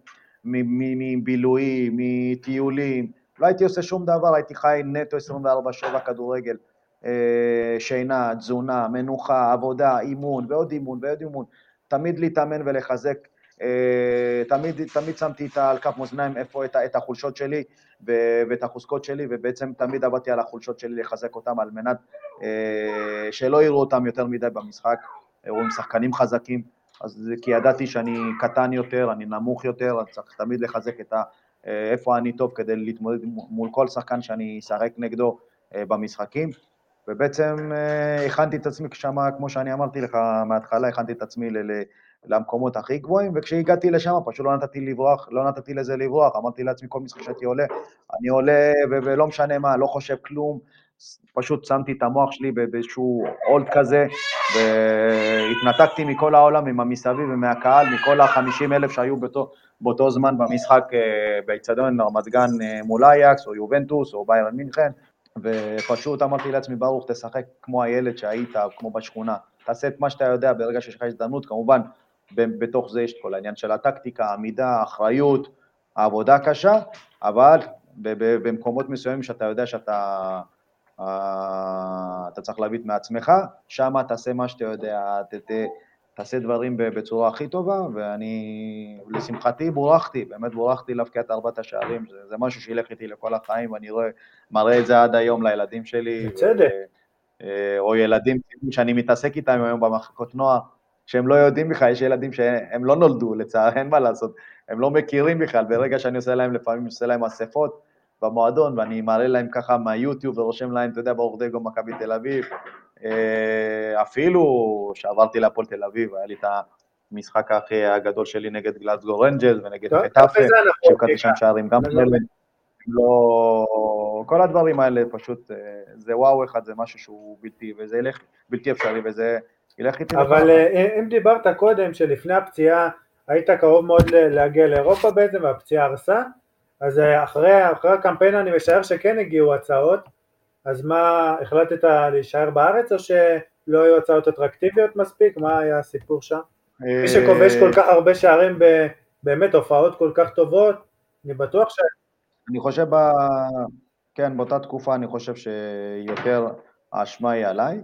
Speaker 2: מבילויים, מטיולים, לא הייתי עושה שום דבר, הייתי חי נטו 24/7 כדורגל, אה, שינה, תזונה, מנוחה, עבודה, אימון ועוד אימון ועוד אימון, תמיד להתאמן ולחזק אה, תמיד, תמיד שמתי על כף מאזניים איפה את, את החולשות שלי ואת החוזקות שלי, ובעצם תמיד עבדתי על החולשות שלי לחזק אותם על מנת אה, שלא יראו אותם יותר מדי במשחק, רואים שחקנים חזקים, אז כי ידעתי שאני קטן יותר, אני נמוך יותר, אז צריך תמיד לחזק את ה... אה, איפה אני טוב כדי להתמודד מול כל שחקן שאני אשחק נגדו במשחקים. ובעצם הכנתי את עצמי שמה, כמו שאני אמרתי לך מההתחלה, הכנתי את עצמי למקומות הכי גבוהים, וכשהגעתי לשם פשוט לא נתתי לברוח, לא נתתי לזה לברוח, אמרתי לעצמי כל משחק שהייתי עולה, אני עולה ולא משנה מה, לא חושב כלום, פשוט שמתי את המוח שלי באיזשהו אולד כזה, והתנתקתי מכל העולם, עם המסביב ומהקהל, מכל החמישים אלף שהיו באותו, באותו זמן במשחק אה, באיצטדיון רמת גן אה, מול אייקס, או יובנטוס, או ביירן מינכן, ופשוט אמרתי לעצמי, ברוך, תשחק כמו הילד שהיית, כמו בשכונה, תעשה את מה שאתה יודע ברגע שיש לך הזדמנות, כמובן בתוך זה יש את כל העניין של הטקטיקה, העמידה, האחריות, העבודה הקשה, אבל במקומות מסוימים שאתה יודע שאתה אה, אתה צריך להביא מעצמך, שם תעשה מה שאתה יודע, ת, ת, תעשה דברים בצורה הכי טובה, ואני, לשמחתי, בורכתי, באמת בורכתי להבקיע את ארבעת השערים, זה, זה משהו שילך איתי לכל החיים, ואני רואה, מראה את זה עד היום לילדים שלי.
Speaker 1: בצדק.
Speaker 2: אה, או ילדים שאני מתעסק איתם היום במחלקות נוער, שהם לא יודעים בכלל, יש ילדים שהם לא נולדו, לצער, אין מה לעשות, הם לא מכירים בכלל, ברגע שאני עושה להם, לפעמים עושה להם אספות במועדון, ואני מעלה להם ככה מהיוטיוב ורושם להם, אתה יודע, ברוך דגו מכבי תל אביב, אה, אפילו שעברתי להפועל תל אביב, היה לי את המשחק הכי הגדול שלי נגד גלאסגו רנג'ל ונגד חטאפה, שהבקעתי שם שערים גם כאלה. לא... כל הדברים האלה פשוט, אה, זה וואו אחד, זה משהו שהוא בלתי, וזה ילך, בלתי אפשרי, וזה ילך איתי.
Speaker 1: אבל אה, אם דיברת קודם שלפני הפציעה היית קרוב מאוד להגיע לאירופה בעצם, והפציעה הרסה, אז אה, אחרי, אחרי הקמפיין אני משער שכן הגיעו הצעות, אז מה, החלטת להישאר בארץ או שלא היו הצעות אטרקטיביות מספיק? מה היה הסיפור שם? מי שכובש כל כך הרבה שערים באמת הופעות כל כך טובות, אני בטוח ש...
Speaker 2: אני חושב, ב... כן, באותה תקופה אני חושב שיותר האשמה היא עליי.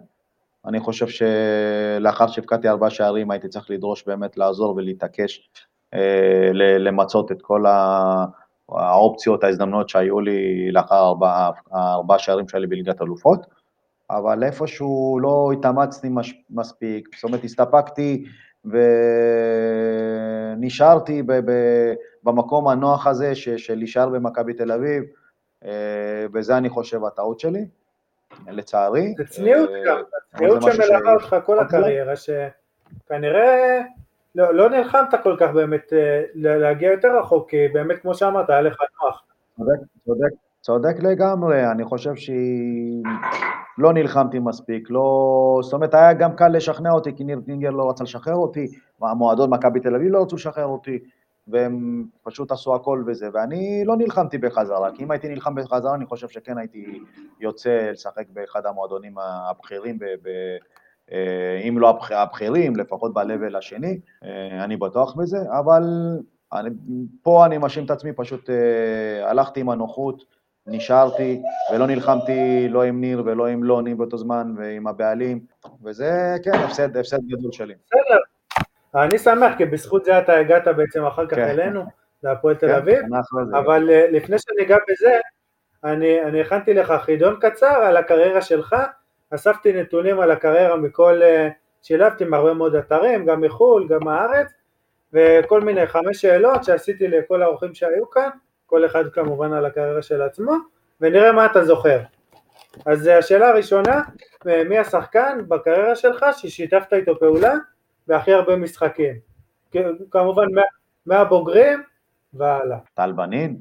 Speaker 2: אני חושב שלאחר שהבקעתי ארבעה שערים הייתי צריך לדרוש באמת לעזור ולהתעקש אה, למצות את כל האופציות, ההזדמנויות שהיו לי לאחר ארבעה ארבע שערים שהיה לי בליגת אלופות, אבל איפשהו לא התאמצתי מש, מספיק, זאת אומרת הסתפקתי ונשארתי ב, ב, במקום הנוח הזה של להישאר במכבי תל אביב, אה, וזה אני חושב הטעות שלי, לצערי.
Speaker 1: זה צניעות אה, גם, צניעות שמלווה אותך כל הקריירה, שכנראה לא, לא נלחמת כל כך באמת אה, להגיע יותר רחוק, כי באמת כמו שאמרת, היה לך נוח.
Speaker 2: צודק, צודק, צודק לגמרי, אני חושב שלא נלחמתי מספיק, לא, זאת אומרת היה גם קל לשכנע אותי, כי ניר קינגר לא רצה לשחרר אותי, המועדון מכבי תל אביב לא רצו לשחרר אותי, והם פשוט עשו הכל וזה, ואני לא נלחמתי בחזרה, כי אם הייתי נלחם בחזרה, אני חושב שכן הייתי יוצא לשחק באחד המועדונים הבכירים, ב, ב, אם לא הבכירים, לפחות ב-level השני, אה, אני בטוח בזה, אבל אני, פה אני מאשים את עצמי, פשוט uh, הלכתי עם הנוחות, נשארתי, ולא נלחמתי לא עם ניר ולא עם לוני באותו זמן, ועם הבעלים, וזה, כן, הפסד, הפסד גדול שלי.
Speaker 1: בסדר, אני שמח, כי בזכות זה אתה הגעת בעצם אחר כך כן. אלינו, להפועל תל כן, אביב, אבל לפני שאני אגע בזה, אני, אני הכנתי לך חידון קצר על הקריירה שלך, אספתי נתונים על הקריירה מכל uh, שילבתי עם הרבה מאוד אתרים, גם מחו"ל, גם מהארץ, וכל מיני חמש שאלות שעשיתי לכל האורחים שהיו כאן, כל אחד כמובן על הקריירה של עצמו, ונראה מה אתה זוכר. אז השאלה הראשונה, מי השחקן בקריירה שלך ששיתפת איתו פעולה בהכי הרבה משחקים? כמובן מהבוגרים והלאה.
Speaker 2: טל בנין?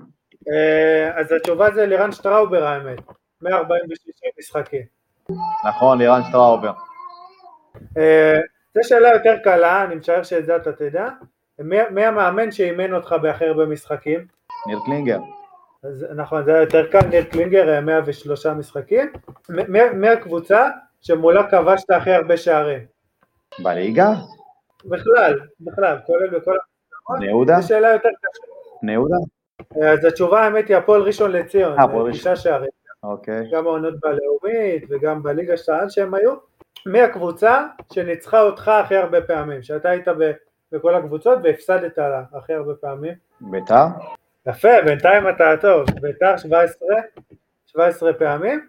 Speaker 1: אה, אז התשובה זה לירן שטראובר האמת, 146 משחקים.
Speaker 2: נכון, לירן שטראובר.
Speaker 1: אה, זו שאלה יותר קלה, אני משער שאת זה אתה תדע. מי, המאמן שאימן אותך בהכי הרבה משחקים?
Speaker 2: ניר קלינגר.
Speaker 1: אז נכון, זה היה יותר קל, ניר קלינגר 103 אה, משחקים. מי, הקבוצה שמולה כבשת הכי הרבה שערים?
Speaker 2: בליגה?
Speaker 1: בכלל, בכלל, כולל בכל...
Speaker 2: בני יהודה?
Speaker 1: זו שאלה יותר קשה.
Speaker 2: בני יהודה?
Speaker 1: אז התשובה האמת היא הפועל ראשון לציון,
Speaker 2: אה.
Speaker 1: תשעה שערים.
Speaker 2: אוקיי.
Speaker 1: גם העונות בלאומית וגם בליגה שאל שהם היו. מי הקבוצה שניצחה אותך הכי הרבה פעמים? שאתה היית ב, בכל הקבוצות והפסדת לה הכי הרבה פעמים?
Speaker 2: ביתר?
Speaker 1: יפה, בינתיים אתה טוב. ביתר 17, 17 פעמים.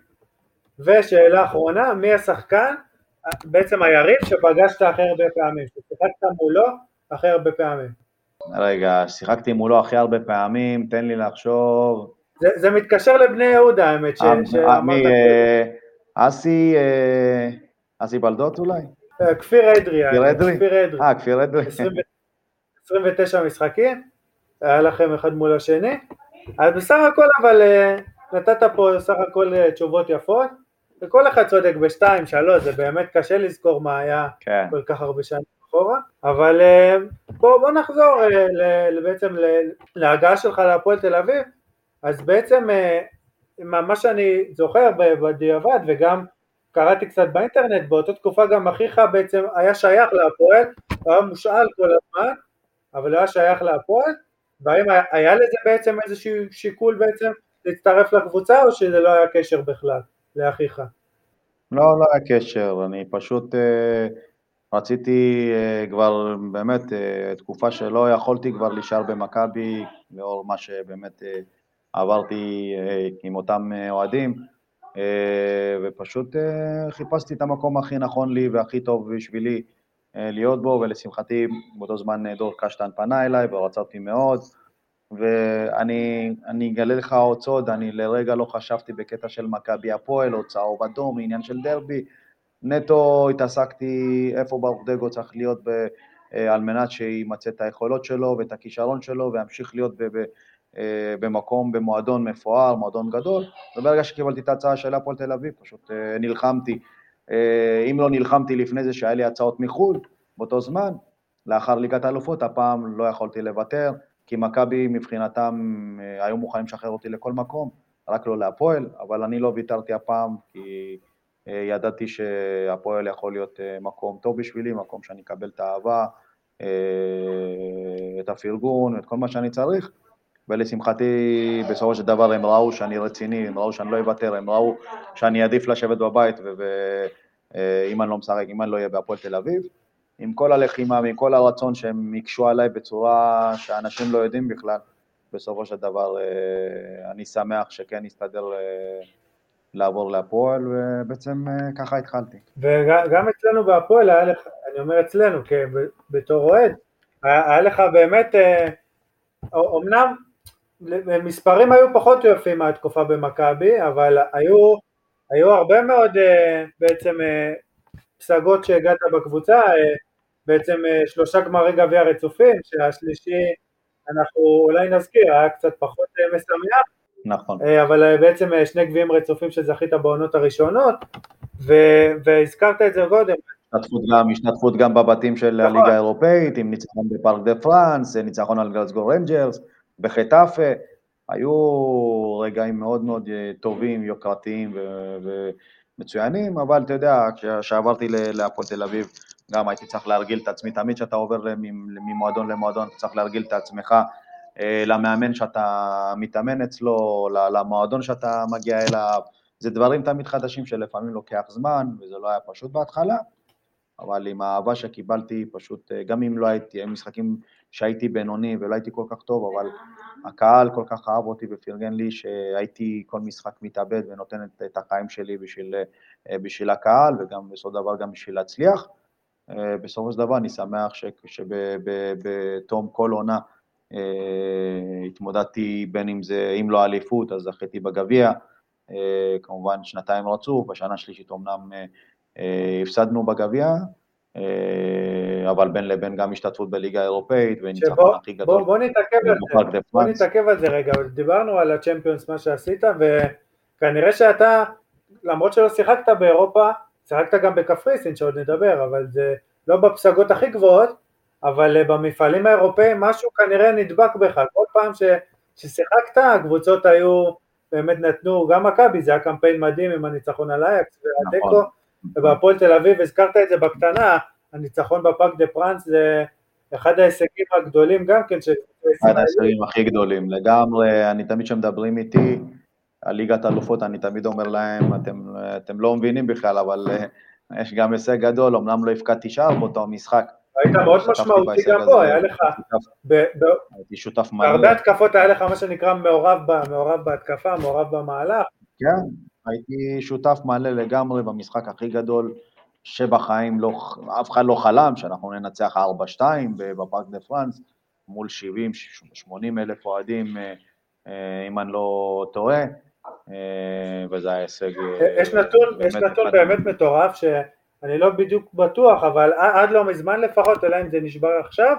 Speaker 1: ושאלה אחרונה, מי השחקן, בעצם היריב שפגשת הכי הרבה פעמים, ששיחקת מולו הכי הרבה פעמים?
Speaker 2: רגע, שיחקתי מולו הכי הרבה פעמים, תן לי לחשוב.
Speaker 1: זה, מתקשר לבני יהודה האמת, ש,
Speaker 2: אה,
Speaker 1: שאמרת.
Speaker 2: מי, אה, אסי, אה, אסי בלדות אולי?
Speaker 1: אה, כפיר אדרי.
Speaker 2: כפיר אדרי?
Speaker 1: כפיר אדרי.
Speaker 2: אה, כפיר אדרי.
Speaker 1: 29 משחקים, היה לכם אחד מול השני, אז בסך הכל אבל אה, נתת פה בסך הכל אה, תשובות יפות, וכל אחד צודק בשתיים, שלוש, זה באמת קשה לזכור מה היה
Speaker 2: כן.
Speaker 1: כל כך הרבה שנים אחורה, אבל אה, בוא, נחזור ל, בעצם להגעה שלך להפועל תל אביב, אז בעצם מה שאני זוכר בדיעבד וגם קראתי קצת באינטרנט, באותה תקופה גם אחיך בעצם היה שייך להפועל, הוא היה מושאל כל הזמן, אבל הוא היה שייך להפועל, והאם היה לזה בעצם איזשהו שיקול בעצם להצטרף לקבוצה, או שזה לא היה קשר בכלל לאחיך?
Speaker 2: לא, לא היה קשר, אני פשוט אה, רציתי אה, כבר באמת אה, תקופה שלא יכולתי כבר להישאר במכבי, לאור מה שבאמת אה, עברתי אה, עם אותם אה, אוהדים, אה, ופשוט חיפשתי את המקום הכי נכון לי והכי טוב בשבילי להיות בו, ולשמחתי באותו זמן דור קשטן פנה אליי ורצה אותי מאוד, ואני אגלה לך עוד סוד, אני לרגע לא חשבתי בקטע של מכבי הפועל או צהוב אדום, עניין של דרבי, נטו התעסקתי איפה ברוך דגו צריך להיות ב, על מנת שימצא את היכולות שלו ואת הכישרון שלו וימשיך להיות ב, ב, במקום, במועדון מפואר, מועדון גדול, וברגע שקיבלתי את ההצעה של הפועל תל אביב, פשוט אה, נלחמתי. אה, אם לא נלחמתי לפני זה שהיה לי הצעות מחו"ל, באותו זמן, לאחר ליגת האלופות, הפעם לא יכולתי לוותר, כי מכבי מבחינתם היו מוכנים לשחרר אותי לכל מקום, רק לא להפועל, אבל אני לא ויתרתי הפעם, כי ידעתי שהפועל יכול להיות מקום טוב בשבילי, מקום שאני אקבל את האהבה, את הפרגון, את כל מה שאני צריך. ולשמחתי בסופו של דבר הם ראו שאני רציני, הם ראו שאני לא אוותר, הם ראו שאני עדיף לשבת בבית ואם אני לא משחק, אם אני לא אהיה בהפועל תל אביב, עם כל הלחימה ועם כל הרצון שהם יקשו עליי בצורה שאנשים לא יודעים בכלל, בסופו של דבר אה, אני שמח שכן הסתדר אה, לעבור להפועל, ובעצם אה, ככה התחלתי.
Speaker 1: וגם אצלנו בהפועל היה לך, אני אומר אצלנו, בתור אוהד, היה לך באמת, אומנם מספרים היו פחות יפים מהתקופה במכבי, אבל היו, היו הרבה מאוד אה, בעצם אה, פסגות שהגעת בקבוצה, אה, בעצם שלושה גמרי גביע רצופים, שהשלישי אנחנו אולי נזכיר, היה קצת פחות משמח,
Speaker 2: נכון.
Speaker 1: אבל בעצם שני גביעים רצופים שזכית בעונות הראשונות, ו- והזכרת את זה קודם.
Speaker 2: השתתפות גם, השתתפות גם בבתים של נכון. הליגה האירופאית, עם ניצחון בפארק דה פרנס, ניצחון על גלסגו רנג'רס, בחטאפה, היו רגעים מאוד מאוד אה, טובים, יוקרתיים ומצוינים, אבל אתה יודע, כשעברתי להפועל תל אביב, גם הייתי צריך להרגיל את עצמי, תמיד כשאתה עובר ממועדון למועדון, אתה צריך להרגיל את עצמך אה, למאמן שאתה מתאמן אצלו, למועדון שאתה מגיע אליו, זה דברים תמיד חדשים שלפעמים לוקח זמן, וזה לא היה פשוט בהתחלה, אבל עם האהבה שקיבלתי, פשוט, אה, גם אם לא הייתי, היו משחקים שהייתי בינוני ולא הייתי כל כך טוב, אבל הקהל כל כך אהב אותי ופרגן לי שהייתי כל משחק מתאבד ונותן את, את החיים שלי בשביל, אה, בשביל הקהל וגם בסופו של דבר גם בשביל להצליח. בסופו של דבר אני שמח שבתום כל עונה התמודדתי בין אם זה, אם לא אליפות, אז זכיתי בגביע, כמובן שנתיים רצוף, בשנה השלישית אמנם הפסדנו בגביע, אבל בין לבין גם השתתפות בליגה האירופאית וניצחון הכי גדול.
Speaker 1: בוא, בוא נתעכב על זה, בוא נתעכב על זה רגע, דיברנו על הצ'מפיונס, מה שעשית, וכנראה שאתה, למרות שלא שיחקת באירופה, שיחקת גם בקפריסין שעוד נדבר, אבל זה לא בפסגות הכי גבוהות, אבל אה, במפעלים האירופאים משהו כנראה נדבק בך, כל פעם ש, ששיחקת הקבוצות היו, באמת נתנו, גם מכבי זה היה קמפיין מדהים עם הניצחון על אייאקס והדקו, נכון. ובהפועל תל אביב, הזכרת את זה בקטנה, הניצחון בפארק דה פרנס זה אחד ההישגים הגדולים גם כן.
Speaker 2: אחד ההישגים הכי גדולים, לגמרי, אני תמיד כשמדברים איתי, על ליגת אלופות, אני תמיד אומר להם, אתם, אתם לא מבינים בכלל, אבל אה, יש גם הישג גדול, אמנם לא הבקעתי שער באותו משחק.
Speaker 1: היית מאוד משמעותי גם פה, היה לך,
Speaker 2: הייתי שותף מלא.
Speaker 1: בהרבה התקפות היה לך מה שנקרא מעורב בהתקפה, מעורב במהלך.
Speaker 2: כן, הייתי שותף מלא לגמרי במשחק הכי גדול שבחיים לא, אף אחד לא חלם שאנחנו ננצח 4-2 בפארק דה פרנס מול 70-80 אלף אוהדים, אה, אה, אם אני לא טועה. אה, וזה היה הישג...
Speaker 1: יש נתון, יש נתון באמת מטורף שאני לא בדיוק בטוח, אבל עד לא מזמן לפחות, אלא אם זה נשבר עכשיו,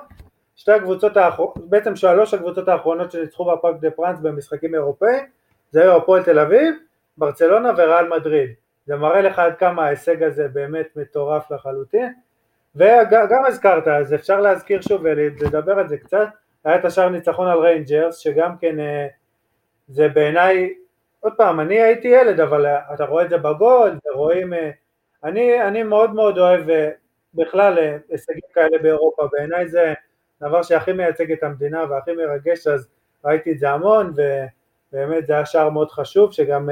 Speaker 1: שתי הקבוצות האחרונות, בעצם שלוש הקבוצות האחרונות שניצחו בפארק דה פרנס במשחקים אירופאים, זה היו הפועל תל אביב, ברצלונה וריאל מדריד. זה מראה לך עד כמה ההישג הזה באמת מטורף לחלוטין. וגם הזכרת, אז אפשר להזכיר שוב ולדבר על זה קצת, היה את השאר ניצחון על ריינג'רס, שגם כן אה, זה בעיניי עוד פעם, אני הייתי ילד, אבל אתה רואה את זה בגול, ורואים... אה, אני, אני מאוד מאוד אוהב אה, בכלל אה, הישגים כאלה באירופה, בעיניי זה דבר שהכי מייצג את המדינה והכי מרגש, אז ראיתי את זה המון, ובאמת זה היה שער מאוד חשוב, שגם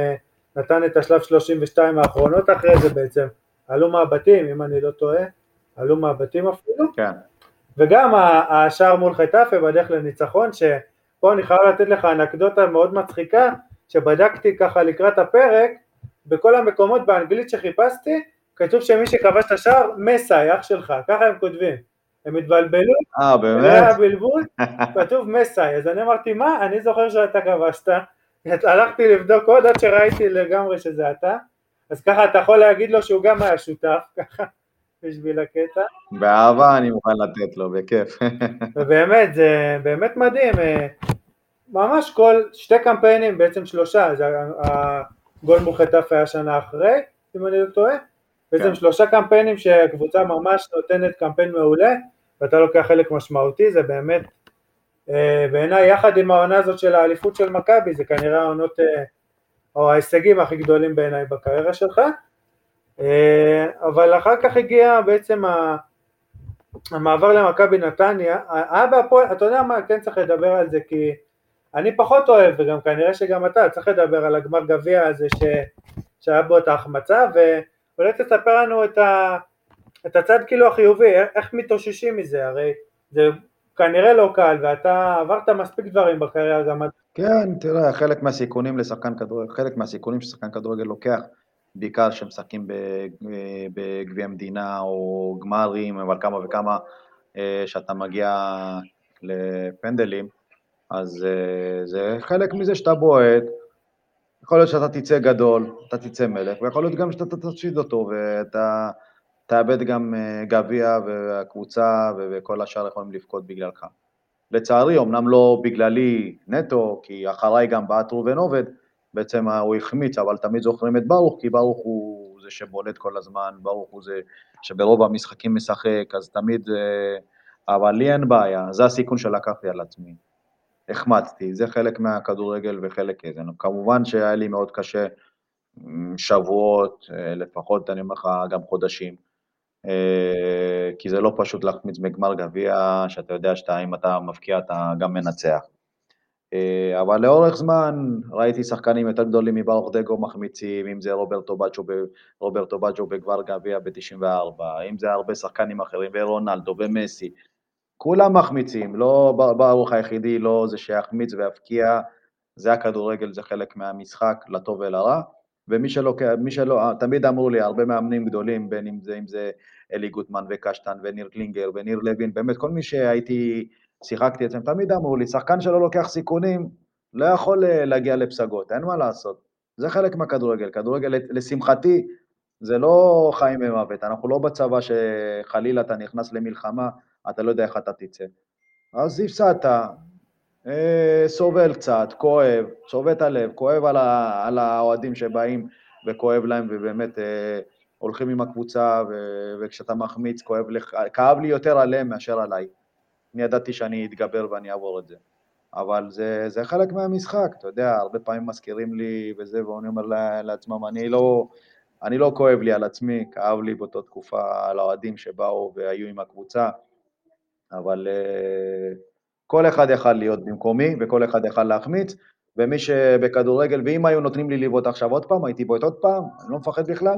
Speaker 1: נתן את השלב 32 האחרונות אחרי זה בעצם, עלו מהבתים, אם אני לא טועה, עלו מהבתים אפילו,
Speaker 2: כן.
Speaker 1: וגם השער מול חטאפה בדרך לניצחון, שפה אני חייב לתת לך אנקדוטה מאוד מצחיקה, שבדקתי ככה לקראת הפרק, בכל המקומות באנגלית שחיפשתי, כתוב שמי שכבש את השער, מסאי, אח שלך, ככה הם כותבים. הם התבלבלו,
Speaker 2: אה באמת? זה היה
Speaker 1: בלבול, כתוב מסאי, אז אני אמרתי מה, אני זוכר שאתה כבשת, הלכתי לבדוק עוד עד שראיתי לגמרי שזה אתה, אז ככה אתה יכול להגיד לו שהוא גם היה שותף, <laughs> ככה, בשביל הקטע.
Speaker 2: באהבה אני מוכן לתת לו, בכיף. <laughs>
Speaker 1: ובאמת, זה באמת מדהים, אה, ממש כל, שתי קמפיינים, בעצם שלושה, זה הגול מול חטף היה שנה אחרי, אם אני לא טועה, בעצם כן. שלושה קמפיינים שהקבוצה ממש נותנת קמפיין מעולה, ואתה לוקח חלק משמעותי, זה באמת, בעיניי יחד עם העונה הזאת של האליפות של מכבי, זה כנראה העונות, אה, או ההישגים הכי גדולים בעיניי בקריירה שלך, אה, אבל אחר כך הגיע בעצם המעבר למכבי נתניה, היה בהפועל, אתה יודע מה, כן צריך לדבר על זה כי אני פחות אוהב, וגם כנראה שגם אתה, צריך לדבר על הגמר גביע הזה ש... שהיה בו את ההחמצה, ואולי תספר לנו את, ה... את הצד כאילו החיובי, איך מתאוששים מזה, הרי זה כנראה לא קל, ואתה עברת מספיק דברים בקריירה גם...
Speaker 2: כן, תראה, חלק מהסיכונים לשחקן כדורגל, חלק מהסיכונים ששחקן כדורגל לוקח, בעיקר כשמשחקים בגביע המדינה או גמרים, אבל כמה וכמה אה, שאתה מגיע לפנדלים, אז uh, זה חלק מזה שאתה בועט, יכול להיות שאתה תצא גדול, אתה תצא מלך, ויכול להיות גם שאתה תפסיד אותו, ואתה תאבד גם uh, גביע והקבוצה וכל השאר יכולים לבכות בגללך. לצערי, אמנם לא בגללי נטו, כי אחריי גם בעט ראובן עובד, בעצם הוא החמיץ, אבל תמיד זוכרים את ברוך, כי ברוך הוא זה שבולט כל הזמן, ברוך הוא זה שברוב המשחקים משחק, אז תמיד, uh, אבל לי אין בעיה, זה הסיכון שלקחתי על עצמי. החמצתי, זה חלק מהכדורגל וחלק איזה. כמובן שהיה לי מאוד קשה שבועות, אה, לפחות אני אומר לך גם חודשים, אה, כי זה לא פשוט להחמיץ בגמר גביע, שאתה יודע שאם אתה מבקיע אתה גם מנצח. אה, אבל לאורך זמן ראיתי שחקנים יותר גדולים מברוך דגו מחמיצים, אם זה רוברטו בג'ו, רוברטו בג'ו בגמר גביע ב-94, אם זה הרבה שחקנים אחרים, ורונלדו ומסי, כולם מחמיצים, לא ברוך היחידי, לא זה שיחמיץ ויפקיע, זה הכדורגל, זה חלק מהמשחק, לטוב ולרע. ומי שלא, שלא, תמיד אמרו לי, הרבה מאמנים גדולים, בין אם זה, אם זה אלי גוטמן וקשטן וניר קלינגר וניר לוין, באמת כל מי שהייתי, שיחקתי אצלם, תמיד אמרו לי, שחקן שלא לוקח סיכונים, לא יכול אה, להגיע לפסגות, אין מה לעשות. זה חלק מהכדורגל. כדורגל, לשמחתי, זה לא חיים ומוות, אנחנו לא בצבא שחלילה אתה נכנס למלחמה, אתה לא יודע איך אתה תצא. אז הפסדת, אה, סובל קצת, כואב, צובט הלב, כואב על, ה, על האוהדים שבאים וכואב להם ובאמת אה, הולכים עם הקבוצה ו, וכשאתה מחמיץ כואב לך, כאב לי יותר עליהם מאשר עליי. אני ידעתי שאני אתגבר ואני אעבור את זה. אבל זה, זה חלק מהמשחק, אתה יודע, הרבה פעמים מזכירים לי וזה, ואני אומר לעצמם, אני לא, אני לא כואב לי על עצמי, כאב לי באותה תקופה על האוהדים שבאו והיו עם הקבוצה, אבל uh, כל אחד יכל להיות במקומי וכל אחד יכל להחמיץ, ומי שבכדורגל, ואם היו נותנים לי לבעוט עכשיו עוד פעם, הייתי בועט עוד פעם, אני לא מפחד בכלל,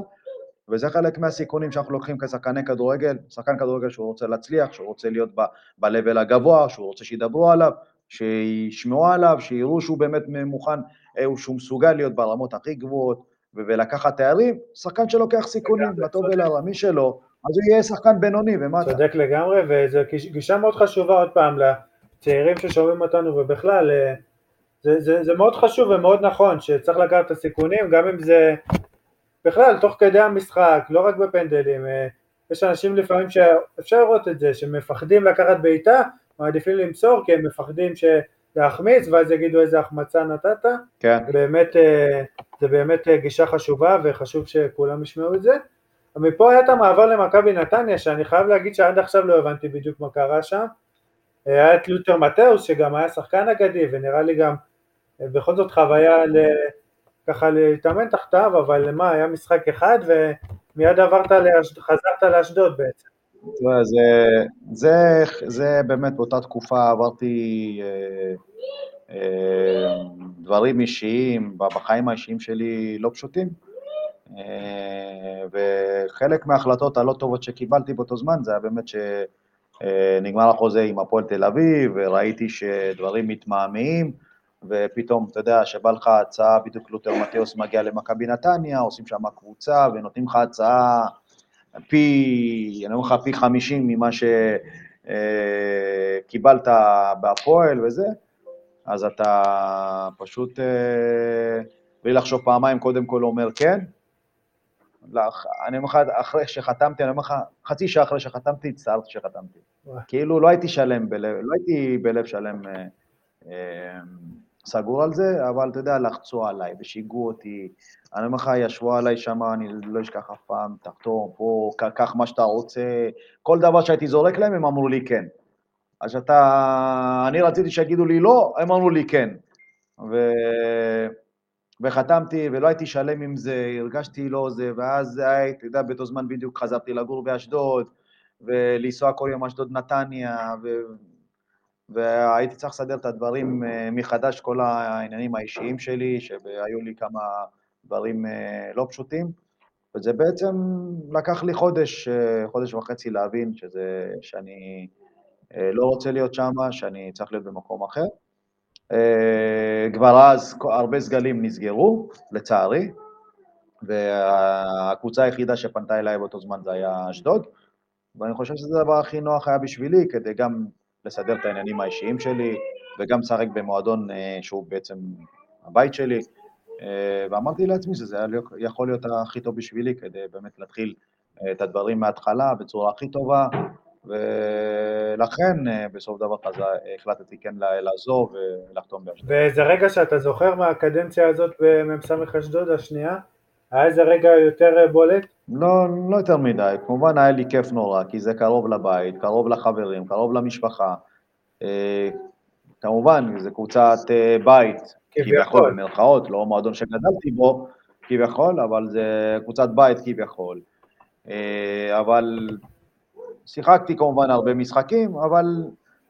Speaker 2: וזה חלק מהסיכונים שאנחנו לוקחים כשחקני כדורגל, שחקן כדורגל שהוא רוצה להצליח, שהוא רוצה להיות ב-level הגבוה, שהוא רוצה שידברו עליו, שישמעו עליו, שיראו שהוא באמת מוכן, אה, שהוא מסוגל להיות ברמות הכי גבוהות ולקחת תארים, שחקן שלוקח סיכונים, לטוב ולרע, מי שלא, אז הוא יהיה שחקן בינוני ומטה.
Speaker 1: צודק לגמרי, וזו גישה מאוד חשובה עוד פעם לצעירים ששומעים אותנו ובכלל, אה, זה, זה, זה מאוד חשוב ומאוד נכון שצריך לקחת את הסיכונים, גם אם זה בכלל תוך כדי המשחק, לא רק בפנדלים, אה, יש אנשים לפעמים שאפשר לראות את זה, שמפחדים לקחת בעיטה, מעדיפים למסור כי הם מפחדים להחמיץ ואז יגידו איזה החמצה נתת,
Speaker 2: כן.
Speaker 1: באמת, זה באמת אה, גישה חשובה וחשוב שכולם ישמעו את זה. מפה היה את המעבר למכבי נתניה שאני חייב להגיד שעד עכשיו לא הבנתי בדיוק מה קרה שם. היה את לותר מתאוס שגם היה שחקן אגדי ונראה לי גם בכל זאת חוויה ל... ככה להתאמן תחתיו, אבל מה, היה משחק אחד ומיד עברת, לאש... חזרת לאשדוד בעצם.
Speaker 2: זה, זה, זה באמת באותה תקופה עברתי אה, אה, דברים אישיים, בחיים האישיים שלי לא פשוטים, אה, וחלק מההחלטות הלא טובות שקיבלתי באותו זמן זה היה באמת שנגמר החוזה עם הפועל תל אביב, וראיתי שדברים מתמהמהים, ופתאום, אתה יודע, שבא לך הצעה, בדיוק לותר מתיאוס מגיע למכבי נתניה, עושים שם קבוצה ונותנים לך הצעה פי, אני אומר לך, פי 50 ממה שקיבלת אה, בהפועל וזה, אז אתה פשוט, אה, בלי לחשוב פעמיים, קודם כל אומר כן. אני אומר לך, אחרי שחתמתי, אני אומר לך, חצי שעה אחרי שחתמתי, הצטערתי שחתמתי. כאילו לא הייתי שלם בלב, לא הייתי בלב שלם אה, סגור על זה, אבל אתה יודע, לחצו עליי ושיגעו אותי. אני אומר לך, ישבו עליי שם, אני לא אשכח אף פעם, תחתום פה, קח מה שאתה רוצה. כל דבר שהייתי זורק להם, הם אמרו לי כן. אז שאתה... אני רציתי שיגידו לי לא, הם אמרו לי כן. ו... וחתמתי, ולא הייתי שלם עם זה, הרגשתי לא זה, ואז, אתה יודע, באותו זמן בדיוק חזרתי לגור באשדוד, ולנסוע כל יום אשדוד נתניה, ו... והייתי צריך לסדר את הדברים אה, מחדש, כל העניינים האישיים שלי, שהיו לי כמה דברים אה, לא פשוטים, וזה בעצם לקח לי חודש, אה, חודש וחצי להבין שזה, שאני לא רוצה להיות שם, שאני צריך להיות במקום אחר. כבר אז הרבה סגלים נסגרו, לצערי, והקבוצה היחידה שפנתה אליי באותו זמן זה היה אשדוד, ואני חושב שזה הדבר הכי נוח היה בשבילי, כדי גם לסדר את העניינים האישיים שלי, וגם לשחק במועדון אה, שהוא בעצם הבית שלי. אה, ואמרתי לעצמי שזה יכול להיות הכי טוב בשבילי, כדי באמת להתחיל אה, את הדברים מההתחלה בצורה הכי טובה, ולכן בסוף דבר כזה החלטתי כן לעזוב ולחתום באשדוד.
Speaker 1: ואיזה רגע שאתה זוכר מהקדנציה הזאת במ"ס אשדוד השנייה? היה איזה רגע יותר בולט?
Speaker 2: לא, לא יותר מדי, כמובן היה לי כיף נורא, כי זה קרוב לבית, קרוב לחברים, קרוב למשפחה. אה, כמובן, זו קבוצת אה, בית, כביכול, במרכאות, לא מועדון שגדלתי בו, כביכול, אבל זה קבוצת בית כביכול. אה, אבל שיחקתי כמובן הרבה משחקים, אבל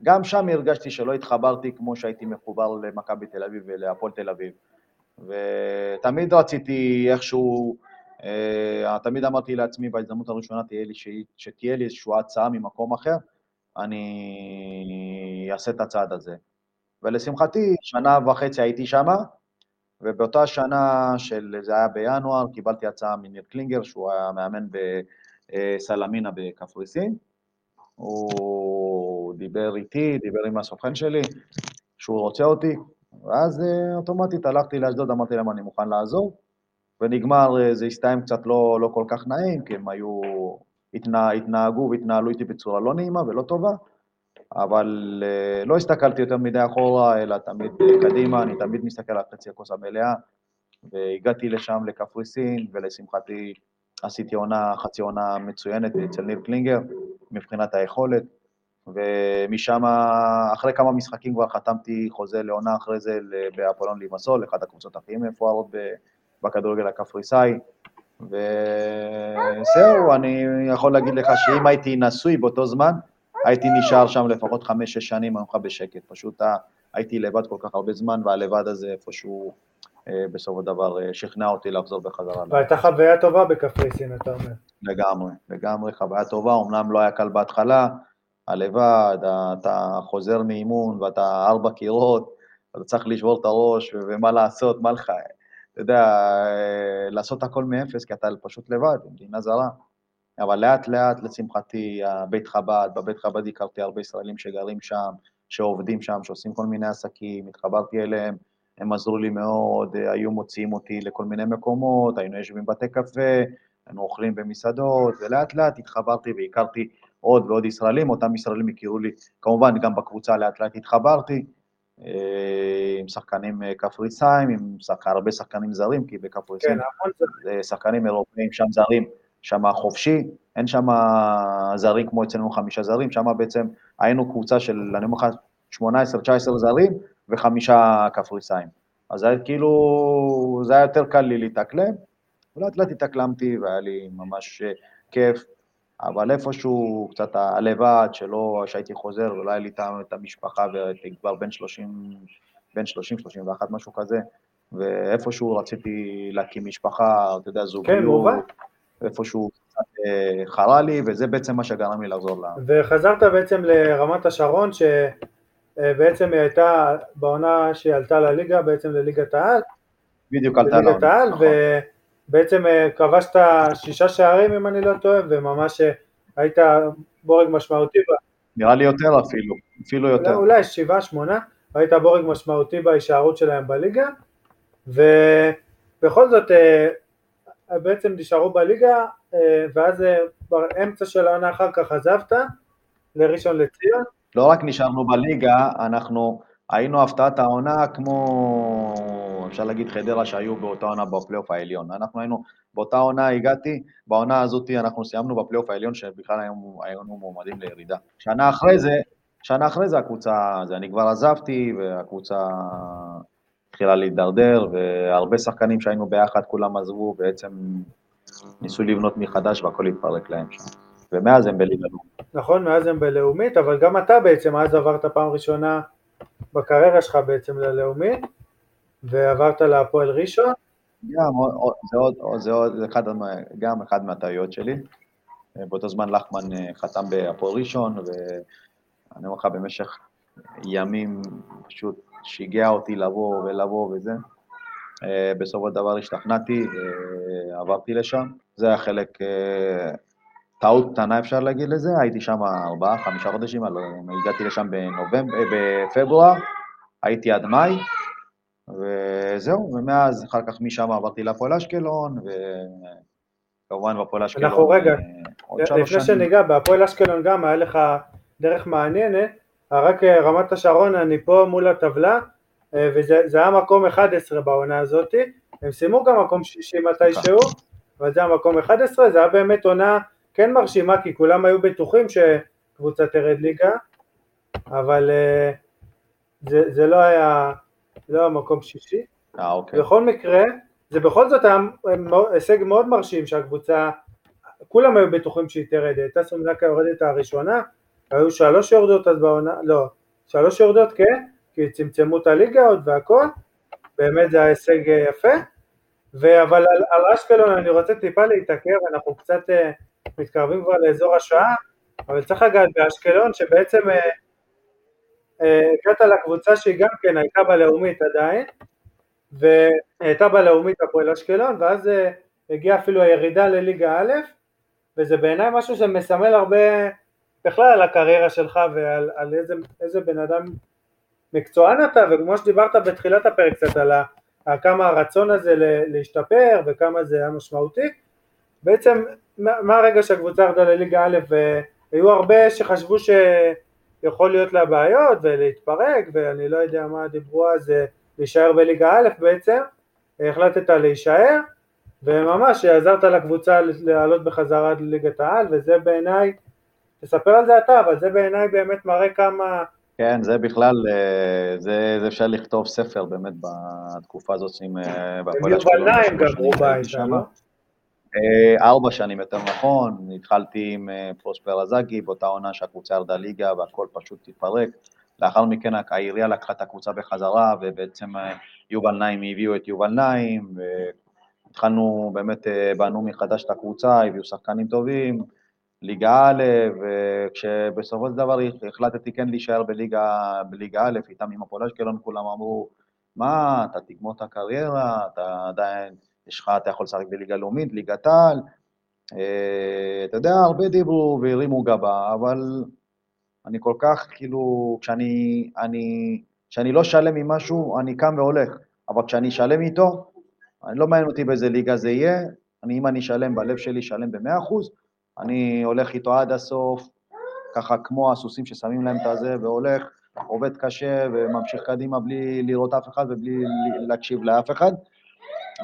Speaker 2: גם שם הרגשתי שלא התחברתי כמו שהייתי מחובר למכבי תל אביב ולהפועל תל אביב. ותמיד רציתי איכשהו, אה, תמיד אמרתי לעצמי בהזדמנות הראשונה תהיה לי, שתהיה לי איזושהי הצעה ממקום אחר, אני אעשה את הצעד הזה. ולשמחתי, שנה וחצי הייתי שם, ובאותה שנה, של, זה היה בינואר, קיבלתי הצעה מניר קלינגר, שהוא היה מאמן בסלמינה בקפריסין. הוא דיבר איתי, דיבר עם הסוכן שלי, שהוא רוצה אותי, ואז אה, אוטומטית הלכתי לאשדוד, אמרתי להם אני מוכן לעזור, ונגמר, אה, זה הסתיים קצת לא, לא כל כך נעים, כי הם היו, התנה, התנהגו והתנהלו איתי בצורה לא נעימה ולא טובה, אבל לא הסתכלתי יותר מדי אחורה, אלא תמיד קדימה, אני תמיד מסתכל על חצי הכוס המלאה, והגעתי לשם, לקפריסין, ולשמחתי עשיתי עונה, חצי עונה מצוינת אצל ניר קלינגר, מבחינת היכולת, ומשם, אחרי כמה משחקים כבר חתמתי חוזה לעונה אחרי זה באפולון לימסול, אחת הקבוצות הכי מפוארות בכדורגל הקפריסאי, וזהו, אני יכול להגיד לך שאם הייתי נשוי באותו זמן, הייתי נשאר שם לפחות חמש-שש שנים, אני בשקט. פשוט הייתי לבד כל כך הרבה זמן, והלבד הזה איפשהו בסופו של דבר אה, שכנע אותי לחזור בחזרה.
Speaker 1: והייתה חוויה טובה בקפריסין, אתה אומר.
Speaker 2: לגמרי, לגמרי חוויה טובה, אמנם לא היה קל בהתחלה, הלבד, אתה חוזר מאימון ואתה ארבע קירות, אתה צריך לשבור את הראש ומה לעשות, מה לך, אתה יודע, אה, לעשות הכל מאפס, כי אתה פשוט לבד, מדינה זרה. אבל לאט לאט, לשמחתי, בית חב"ד, בבית חב"ד הכרתי הרבה ישראלים שגרים שם, שעובדים שם, שעושים כל מיני עסקים, התחברתי אליהם, הם עזרו לי מאוד, היו מוציאים אותי לכל מיני מקומות, היינו יושבים בבתי קפה, היינו אוכלים במסעדות, ולאט לאט התחברתי והכרתי עוד ועוד ישראלים, אותם ישראלים הכירו לי, כמובן גם בקבוצה לאט לאט התחברתי, אה, עם שחקנים אה, קפריסאים, עם שחק... הרבה שחקנים זרים, כי בקפריסאים כן, שחקנים אירופאים שם זרים, שם חופשי, אין שם זרים כמו אצלנו חמישה זרים, שם בעצם היינו קבוצה של, אני אומר לך, 18-19 זרים וחמישה קפריסאים. אז זה כאילו, זה היה יותר קל לי להתאקלם, ולאט לאט התאקלמתי והיה לי ממש אה, כיף, אבל איפשהו קצת הלבד, שלא, שהייתי חוזר ולא היה לי את המשפחה והייתי כבר בן 30, בן 30, 31, משהו כזה, ואיפשהו רציתי להקים משפחה, אתה יודע, זוגיות. כן, מובן. איפשהו קצת אה, חרה לי, וזה בעצם מה שגרם לי לחזור ל...
Speaker 1: וחזרת בעצם לרמת השרון, שבעצם היא הייתה בעונה שהיא עלתה לליגה, בעצם לליגת העל.
Speaker 2: בדיוק עלתה לליגת
Speaker 1: העל, נכון. ובעצם אה, כבשת שישה שערים אם אני לא טועה, וממש אה, היית בורג משמעותי בה.
Speaker 2: נראה לי יותר אפילו, אפילו יותר.
Speaker 1: אולי שבעה, שמונה, היית בורג משמעותי בהישארות שלהם בליגה, ובכל זאת בעצם נשארו בליגה, אה, ואז אה, באמצע של העונה אחר כך עזבת לראשון לציון.
Speaker 2: לא רק נשארנו בליגה, אנחנו היינו הפתעת העונה כמו, אפשר להגיד חדרה שהיו באותה עונה בפלייאוף העליון. אנחנו היינו, באותה עונה הגעתי, בעונה הזאת אנחנו סיימנו בפלייאוף העליון שבכלל היינו, היינו מועמדים לירידה. שנה אחרי זה, שנה אחרי זה הקבוצה, זה אני כבר עזבתי, והקבוצה התחילה להידרדר, והרבה שחקנים שהיינו ביחד, כולם עזבו, בעצם ניסו לבנות מחדש והכל התפרק להם שם. ומאז הם בליגה לאומית.
Speaker 1: נכון, מאז הם בלאומית, אבל גם אתה בעצם אז עברת פעם ראשונה בקריירה שלך בעצם ללאומית, ועברת להפועל ראשון.
Speaker 2: גם, זה עוד, זה עוד, זה אחד, גם אחד מהטעויות שלי. באותו זמן לחמן אה, חתם בהפועל ראשון, ואני אומר לך, במשך ימים פשוט שיגע אותי לבוא ולבוא וזה. אה, בסופו של דבר השתכנעתי ועברתי לשם. זה היה חלק, אה, טעות קטנה אפשר להגיד לזה, הייתי שם ארבעה, חמישה חודשים, הגעתי לשם בנובמבר, אה, בפברואר, הייתי עד מאי, וזהו, ומאז, אחר כך משם עברתי להפועל אשקלון, וכמובן בהפועל אשקלון
Speaker 1: אנחנו רגע, לפני שניגע, בהפועל אשקלון גם היה לך דרך מעניינת, רק אה, רמת השרון, אני פה מול הטבלה, אה, וזה היה מקום 11 בעונה הזאת, הם סיימו גם מקום שישי מתישהו, אבל זה היה מקום 11, זה היה באמת עונה כן מרשימה, כי כולם היו בטוחים שקבוצה תרד ליגה, אבל אה, זה, זה לא היה, לא היה מקום שישי.
Speaker 2: אה, אוקיי.
Speaker 1: בכל מקרה, זה בכל זאת היה הישג מאוד מרשים שהקבוצה, כולם היו בטוחים שהיא תרד, הייתה סומנקה יורדת הראשונה, היו שלוש יורדות אז בעונה, לא, שלוש יורדות כן, כי צמצמו את הליגה עוד והכל, באמת זה ההישג אה, יפה, אבל על, על אשקלון אני רוצה טיפה להתעכב, אנחנו קצת uh, מתקרבים כבר לאזור השעה, אבל צריך לגעת באשקלון שבעצם הגעת uh, uh, לקבוצה שהיא גם כן הייתה בלאומית עדיין, והייתה בלאומית הפועל אשקלון, ואז הגיעה אפילו הירידה לליגה א', וזה בעיניי משהו שמסמל הרבה בכלל על הקריירה שלך ועל על איזה, איזה בן אדם מקצוען אתה, וכמו שדיברת בתחילת הפרק קצת על, ה, כמה הרצון הזה להשתפר וכמה זה היה משמעותי, בעצם מהרגע שהקבוצה ירדה לליגה א' היו הרבה שחשבו שיכול להיות לה בעיות ולהתפרק ואני לא יודע מה דיברו אז להישאר בליגה א' בעצם, החלטת להישאר וממש עזרת לקבוצה לעלות בחזרה לליגת העל וזה בעיניי, תספר על זה אתה, אבל זה בעיניי באמת מראה כמה...
Speaker 2: כן, זה בכלל, אה, זה, זה אפשר לכתוב ספר באמת בתקופה הזאת עם...
Speaker 1: אה, הם יובל נעים גמרו בעיתה, לא?
Speaker 2: אה, ארבע שנים יותר נכון, התחלתי עם פרוספר אזאגי באותה עונה שהקבוצה ירדה ליגה והכל פשוט התפרק. לאחר מכן העירייה לקחה את הקבוצה בחזרה ובעצם יובל נעים הביאו את יובל נעים התחלנו באמת, אה, בנו מחדש את הקבוצה, הביאו שחקנים טובים, ליגה א', וכשבסופו של דבר החלטתי כן להישאר בליגה, בליגה א', איתם עם הפועל אשקלון, כולם אמרו, מה, אתה תגמור את הקריירה, אתה עדיין, יש לך, אתה יכול לשחק בליגה לאומית, ליגת העל, אה, אתה יודע, הרבה דיברו והרימו גבה, אבל אני כל כך, כאילו, כשאני, אני, כשאני לא שלם עם משהו, אני קם והולך, אבל כשאני שלם איתו, אני לא מעניין אותי באיזה ליגה זה יהיה, אני, אם אני אשלם בלב שלי, אשלם ב-100%, אני הולך איתו עד הסוף, ככה כמו הסוסים ששמים להם את הזה, והולך, עובד קשה וממשיך קדימה בלי לראות אף אחד ובלי להקשיב לאף אחד.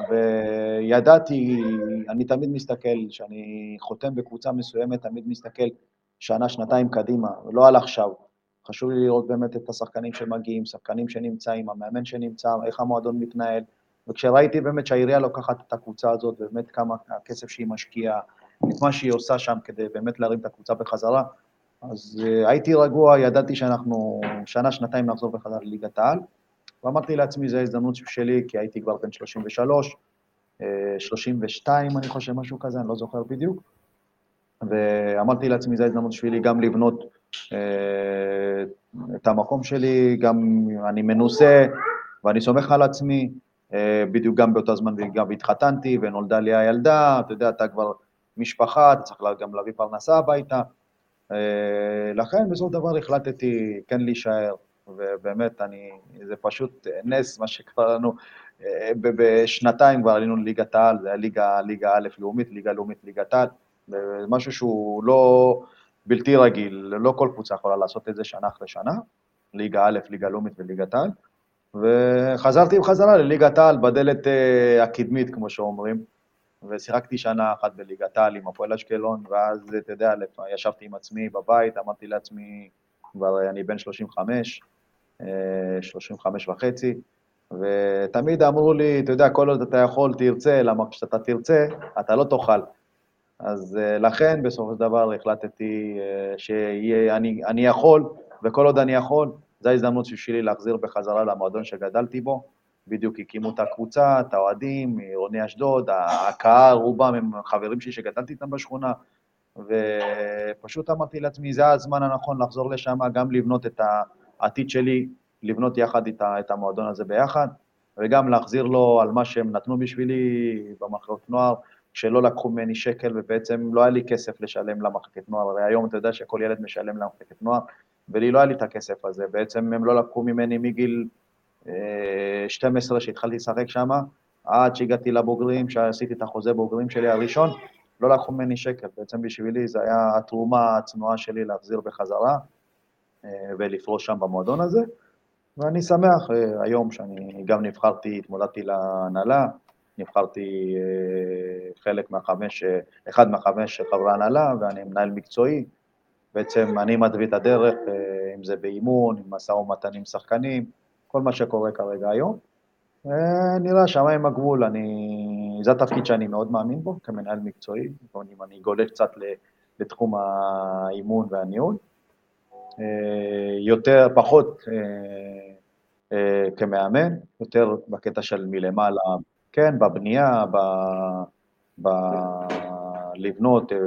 Speaker 2: וידעתי, אני תמיד מסתכל, כשאני חותם בקבוצה מסוימת, תמיד מסתכל שנה, שנתיים קדימה, ולא על עכשיו. חשוב לי לראות באמת את השחקנים שמגיעים, שחקנים שנמצאים, המאמן שנמצא, איך המועדון מתנהל. וכשראיתי באמת שהעירייה לוקחת את הקבוצה הזאת, ובאמת כמה הכסף שהיא משקיעה, את מה שהיא עושה שם כדי באמת להרים את הקבוצה בחזרה, אז uh, הייתי רגוע, ידעתי שאנחנו שנה, שנתיים נחזור בחזרה לליגת העל, ואמרתי לעצמי, זו ההזדמנות שלי, כי הייתי כבר בן 33, uh, 32 אני חושב, משהו כזה, אני לא זוכר בדיוק, ואמרתי לעצמי, זו ההזדמנות שלי גם לבנות uh, את המקום שלי, גם אני מנוסה, ואני סומך על עצמי, אה, בדיוק גם באותו זמן גם התחתנתי ונולדה לי הילדה, אתה יודע, אתה כבר משפחה, אתה צריך גם להביא פרנסה הביתה. אה, לכן בסופו של דבר החלטתי כן להישאר, ובאמת, אני, זה פשוט נס מה שקרה לנו. אה, בשנתיים כבר עלינו לליגת העל, זה היה ליגה, א' לאומית, ליגה לאומית, ליגת העל, משהו שהוא לא בלתי רגיל, לא כל קבוצה יכולה לעשות את זה שנה אחרי שנה, ליגה א', ליגה לאומית וליגת העל. וחזרתי בחזרה לליגת העל בדלת uh, הקדמית, כמו שאומרים, ושיחקתי שנה אחת בליגת העל עם הפועל אשקלון, ואז, אתה יודע, ישבתי עם עצמי בבית, אמרתי לעצמי, כבר אני בן 35, 35 אה, וחצי, ותמיד אמרו לי, אתה יודע, כל עוד אתה יכול, תרצה, למה כשאתה תרצה, אתה לא תאכל. אז uh, לכן, בסופו של דבר, החלטתי uh, שאני יכול, וכל עוד אני יכול, זו ההזדמנות בשבילי להחזיר בחזרה למועדון שגדלתי בו. בדיוק הקימו את הקבוצה, את האוהדים, מעירוני אשדוד, הקהל, רובם הם חברים שלי שגדלתי איתם בשכונה, ופשוט אמרתי לעצמי, זה הזמן הנכון לחזור לשם, גם לבנות את העתיד שלי, לבנות יחד את המועדון הזה ביחד, וגם להחזיר לו על מה שהם נתנו בשבילי במחלקות נוער, שלא לקחו ממני שקל, ובעצם לא היה לי כסף לשלם למחלקת נוער, הרי היום אתה יודע שכל ילד משלם למחלקת נוער, ולי לא היה לי את הכסף הזה, בעצם הם לא לקחו ממני מגיל 12 אה, שהתחלתי לשחק שם, עד שהגעתי לבוגרים, שעשיתי את החוזה בוגרים שלי הראשון, לא לקחו ממני שקל, בעצם בשבילי זה היה התרומה הצנועה שלי להחזיר בחזרה ולפרוש שם במועדון הזה, ואני שמח אה, היום שאני גם נבחרתי, התמודדתי להנהלה, נבחרתי חלק מהחמש, אחד מהחמש חברי הנהלה, ואני מנהל מקצועי, בעצם אני מתווה את הדרך, אה, אם זה באימון, עם משא ומתן עם שחקנים, כל מה שקורה כרגע היום. אה, נראה שמיים הגבול, אני... זה התפקיד שאני מאוד מאמין בו כמנהל מקצועי, אם אני גולש קצת לתחום האימון והניהול. אה, יותר, פחות כמאמן, יותר בקטע של מלמעלה, כן, בבנייה, ב... ב... לבנות אה,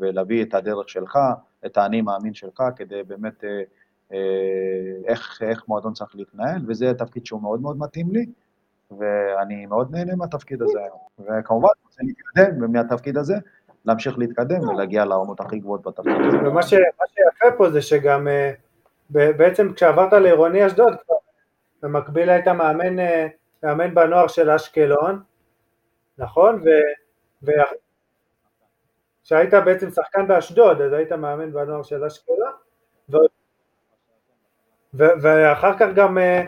Speaker 2: ולהביא את הדרך שלך, את האני מאמין שלך, כדי באמת, אה, אה, איך, איך מועדון צריך להתנהל, וזה תפקיד שהוא מאוד מאוד מתאים לי. ואני מאוד נהנה מהתפקיד הזה היום. וכמובן, רוצה להתקדם מהתפקיד הזה, להמשיך להתקדם ולהגיע לרמות הכי גבוהות בתפקיד הזה.
Speaker 1: ומה ש, שיפה פה זה שגם אה, בעצם כשעברת לעירוני אשדוד, במקביל היית מאמן, אה, מאמן בנוער של אשקלון, נכון? וכשהיית בעצם שחקן באשדוד, אז היית מאמן בנוער של אשקלון, ו... ו... ואחר כך גם, אה,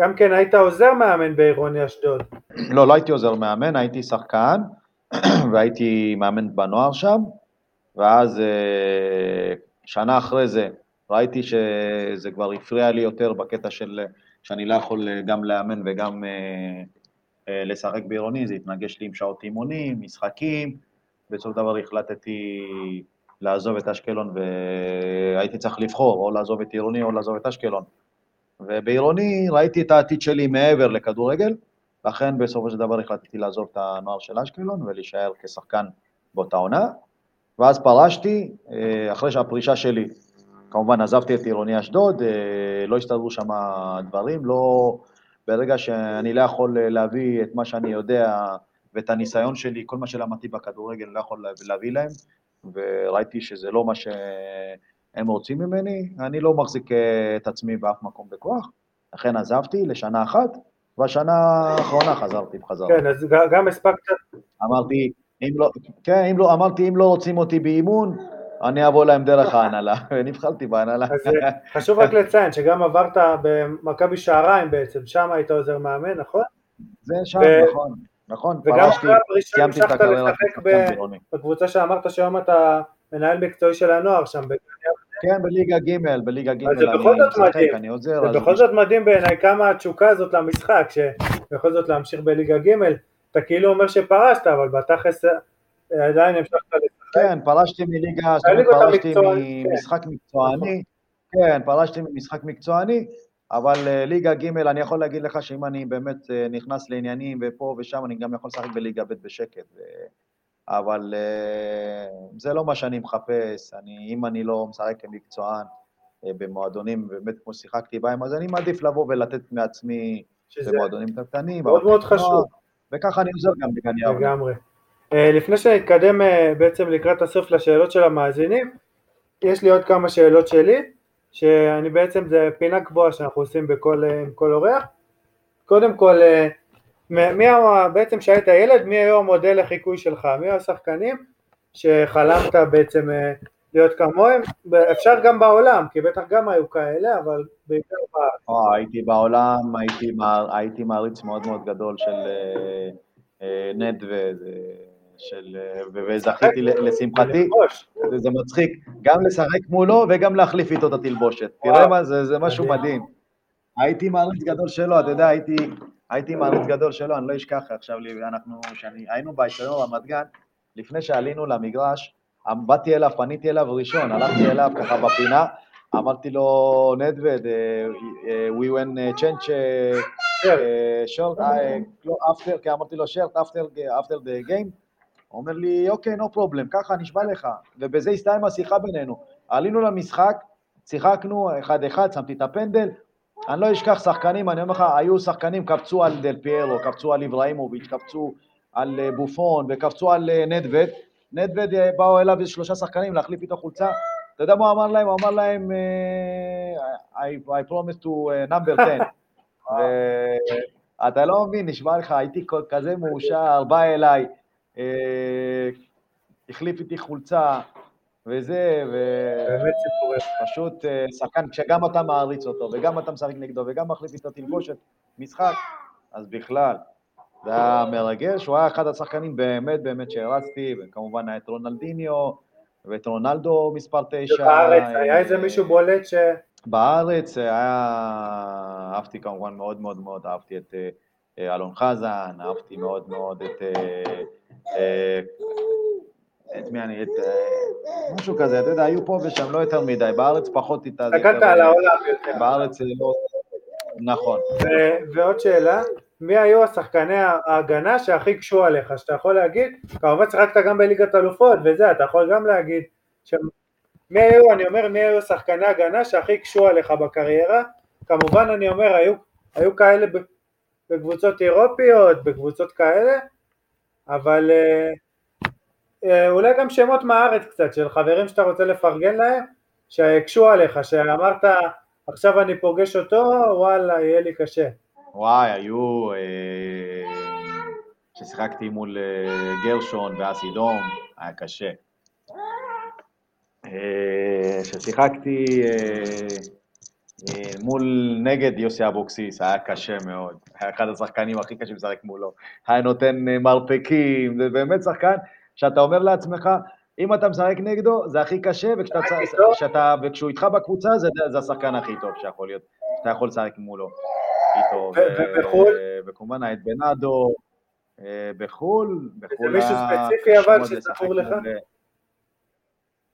Speaker 1: גם כן היית עוזר מאמן בעירוני אשדוד.
Speaker 2: לא, לא הייתי עוזר מאמן, הייתי שחקן, <clears throat> והייתי מאמן בנוער שם, ואז שנה אחרי זה ראיתי שזה כבר הפריע לי יותר בקטע של שאני לא יכול גם לאמן וגם אה, לשחק בעירוני, זה התנגש לי עם שעות אימונים, משחקים, של דבר החלטתי לעזוב את אשקלון והייתי צריך לבחור, או לעזוב את עירוני או לעזוב את אשקלון. ובעירוני ראיתי את העתיד שלי מעבר לכדורגל, לכן בסופו של דבר החלטתי לעזוב את הנוער של אשקלון ולהישאר כשחקן באותה עונה, ואז פרשתי, אה, אחרי שהפרישה שלי, כמובן עזבתי את עירוני אשדוד, אה, לא הסתדרו שם דברים, לא, ברגע שאני לא יכול להביא את מה שאני יודע ואת הניסיון שלי, כל מה שלמדתי בכדורגל, לא יכול להביא להם, וראיתי שזה לא מה שהם רוצים ממני, אני לא מחזיק את עצמי באף מקום בכוח, לכן עזבתי לשנה אחת, בשנה האחרונה חזרתי בחזרה.
Speaker 1: כן, אז גם הספקת...
Speaker 2: אמרתי, אם לא, כן, אם לא, אמרתי, אם לא רוצים אותי באימון, אני אבוא להם דרך ההנהלה, <laughs> ונבחרתי בהנהלה.
Speaker 1: אז אה, חשוב רק לציין שגם עברת במכבי שעריים בעצם, שם היית עוזר מאמן, נכון?
Speaker 2: זה שם, נכון, נכון,
Speaker 1: וגם אחרי הפרישה המשכת לשחק בקבוצה שאמרת שהיום אתה מנהל מקצועי של הנוער שם.
Speaker 2: כן, בליגה ג', בליגה ג', אני משחק, אני עוזר.
Speaker 1: זה בכל זאת מדהים בעיניי כמה התשוקה הזאת למשחק, שבכל זאת להמשיך בליגה ג', אתה כאילו אומר שפרשת, אבל בתכלס אה, עדיין המשכת
Speaker 2: כן, פרשתי מליגה, פרשתי ממשחק מקצועני, כן, פרשתי ממשחק מקצועני, אבל אה, ליגה ג', אני יכול להגיד לך שאם אני באמת אה, נכנס לעניינים ופה ושם, אני גם יכול לשחק בליגה ב' בשקט. אבל זה לא מה שאני מחפש, אני, אם אני לא משחק כמקצוען במועדונים, באמת כמו ששיחקתי בהם, אז אני מעדיף לבוא ולתת מעצמי במועדונים קטנים.
Speaker 1: מאוד מאוד חשוב.
Speaker 2: וככה אני עוזר גם בגן יבנה.
Speaker 1: לגמרי. אה, לפני שנתקדם אה, בעצם לקראת הסוף לשאלות של המאזינים, יש לי עוד כמה שאלות שלי, שאני בעצם, זה פינה קבועה שאנחנו עושים בכל, אה, עם כל אורח. קודם כל, מי בעצם כשהיית ילד, מי היו המודל לחיקוי שלך? מי היו השחקנים שחלמת בעצם להיות כמוהם? אפשר גם בעולם, כי בטח גם היו כאלה, אבל בעיקר
Speaker 2: בארץ. הייתי בעולם, הייתי, הייתי מעריץ מאוד מאוד גדול של נד וזה... של... וזכיתי לשמחתי, זה מצחיק, גם לשחק מולו וגם להחליף איתו את התלבושת. תראה מה זה, זה משהו מדהים. הייתי מעריץ גדול שלו, אתה יודע, הייתי, הייתי מעריץ גדול שלו, אני לא אשכח עכשיו, אנחנו, שאני, היינו באצטדיון רמת גן, לפני שעלינו למגרש, באתי אליו, פניתי אליו ראשון, הלכתי אליו ככה בפינה, אמרתי לו, נדווד, we win change short, after, כי אמרתי לו shirt after the game, הוא אומר לי, אוקיי, no problem, ככה נשבע לך. ובזה הסתיים השיחה בינינו. עלינו למשחק, שיחקנו אחד-אחד, שמתי את הפנדל. אני לא אשכח שחקנים, אני אומר לך, היו שחקנים, קפצו על דל פיירו, קפצו על אברהימוביץ', קפצו על אה, בופון וקפצו על אה, נדווד. נדווד, אה, באו אליו איזה שלושה שחקנים להחליף איתו חולצה. אתה יודע מה הוא אמר להם? הוא אמר להם, I, I promise to number 10. <laughs> ואתה לא מבין, נשמע לך, הייתי כזה מאושר, בא אליי. אה, החליף איתי חולצה וזה, ופשוט אה, שחקן, כשגם אתה מעריץ אותו, וגם אתה משחק נגדו, וגם מחליף איתו תלבושת משחק, אז בכלל, זה היה מרגש, הוא היה אחד השחקנים באמת באמת שהרצתי, וכמובן היה את רונלדיניו, ואת רונלדו מספר תשע.
Speaker 1: בארץ, היה איזה מישהו בולט ש...
Speaker 2: בארץ היה, אהבתי כמובן מאוד מאוד מאוד, אהבתי את אה, אלון חזן, אהבתי מאוד מאוד את... אה, את מי אני, את... אה, משהו כזה, אתה יודע, היו פה ושם לא יותר מדי, בארץ פחות איתה.
Speaker 1: הסתכלת על העולם יותר.
Speaker 2: בארץ לא... נכון.
Speaker 1: ועוד שאלה, מי היו השחקני ההגנה שהכי קשו עליך, שאתה יכול להגיד, כמובן שיחקת גם בליגת אלופות וזה, אתה יכול גם להגיד, ש... מי היו, אני אומר, מי היו שחקני הגנה שהכי קשו עליך בקריירה, כמובן אני אומר, היו, היו כאלה בקבוצות אירופיות, בקבוצות כאלה, אבל אה, אה, אולי גם שמות מהארץ קצת, של חברים שאתה רוצה לפרגן להם, שהקשו עליך, שאמרת עכשיו אני פוגש אותו, וואלה, יהיה לי קשה.
Speaker 2: וואי, היו... כששיחקתי מול גרשון ואסי דום, היה קשה. כששיחקתי אה, מול נגד יוסי אבוקסיס, היה קשה מאוד. היה אחד השחקנים הכי קשים לשחק מולו. היה נותן אה, מרפקים, זה באמת שחקן שאתה אומר לעצמך, אם אתה משחק נגדו, זה הכי קשה, וכשאתה, וכשהוא איתך בקבוצה, זה, זה השחקן הכי טוב שיכול להיות, שאתה יכול לשחק מולו.
Speaker 1: בחו"ל?
Speaker 2: וכמובן, את בנאדו, אה, בחו"ל,
Speaker 1: בחו"ל... זה מישהו ספציפי אבל שזכור לך?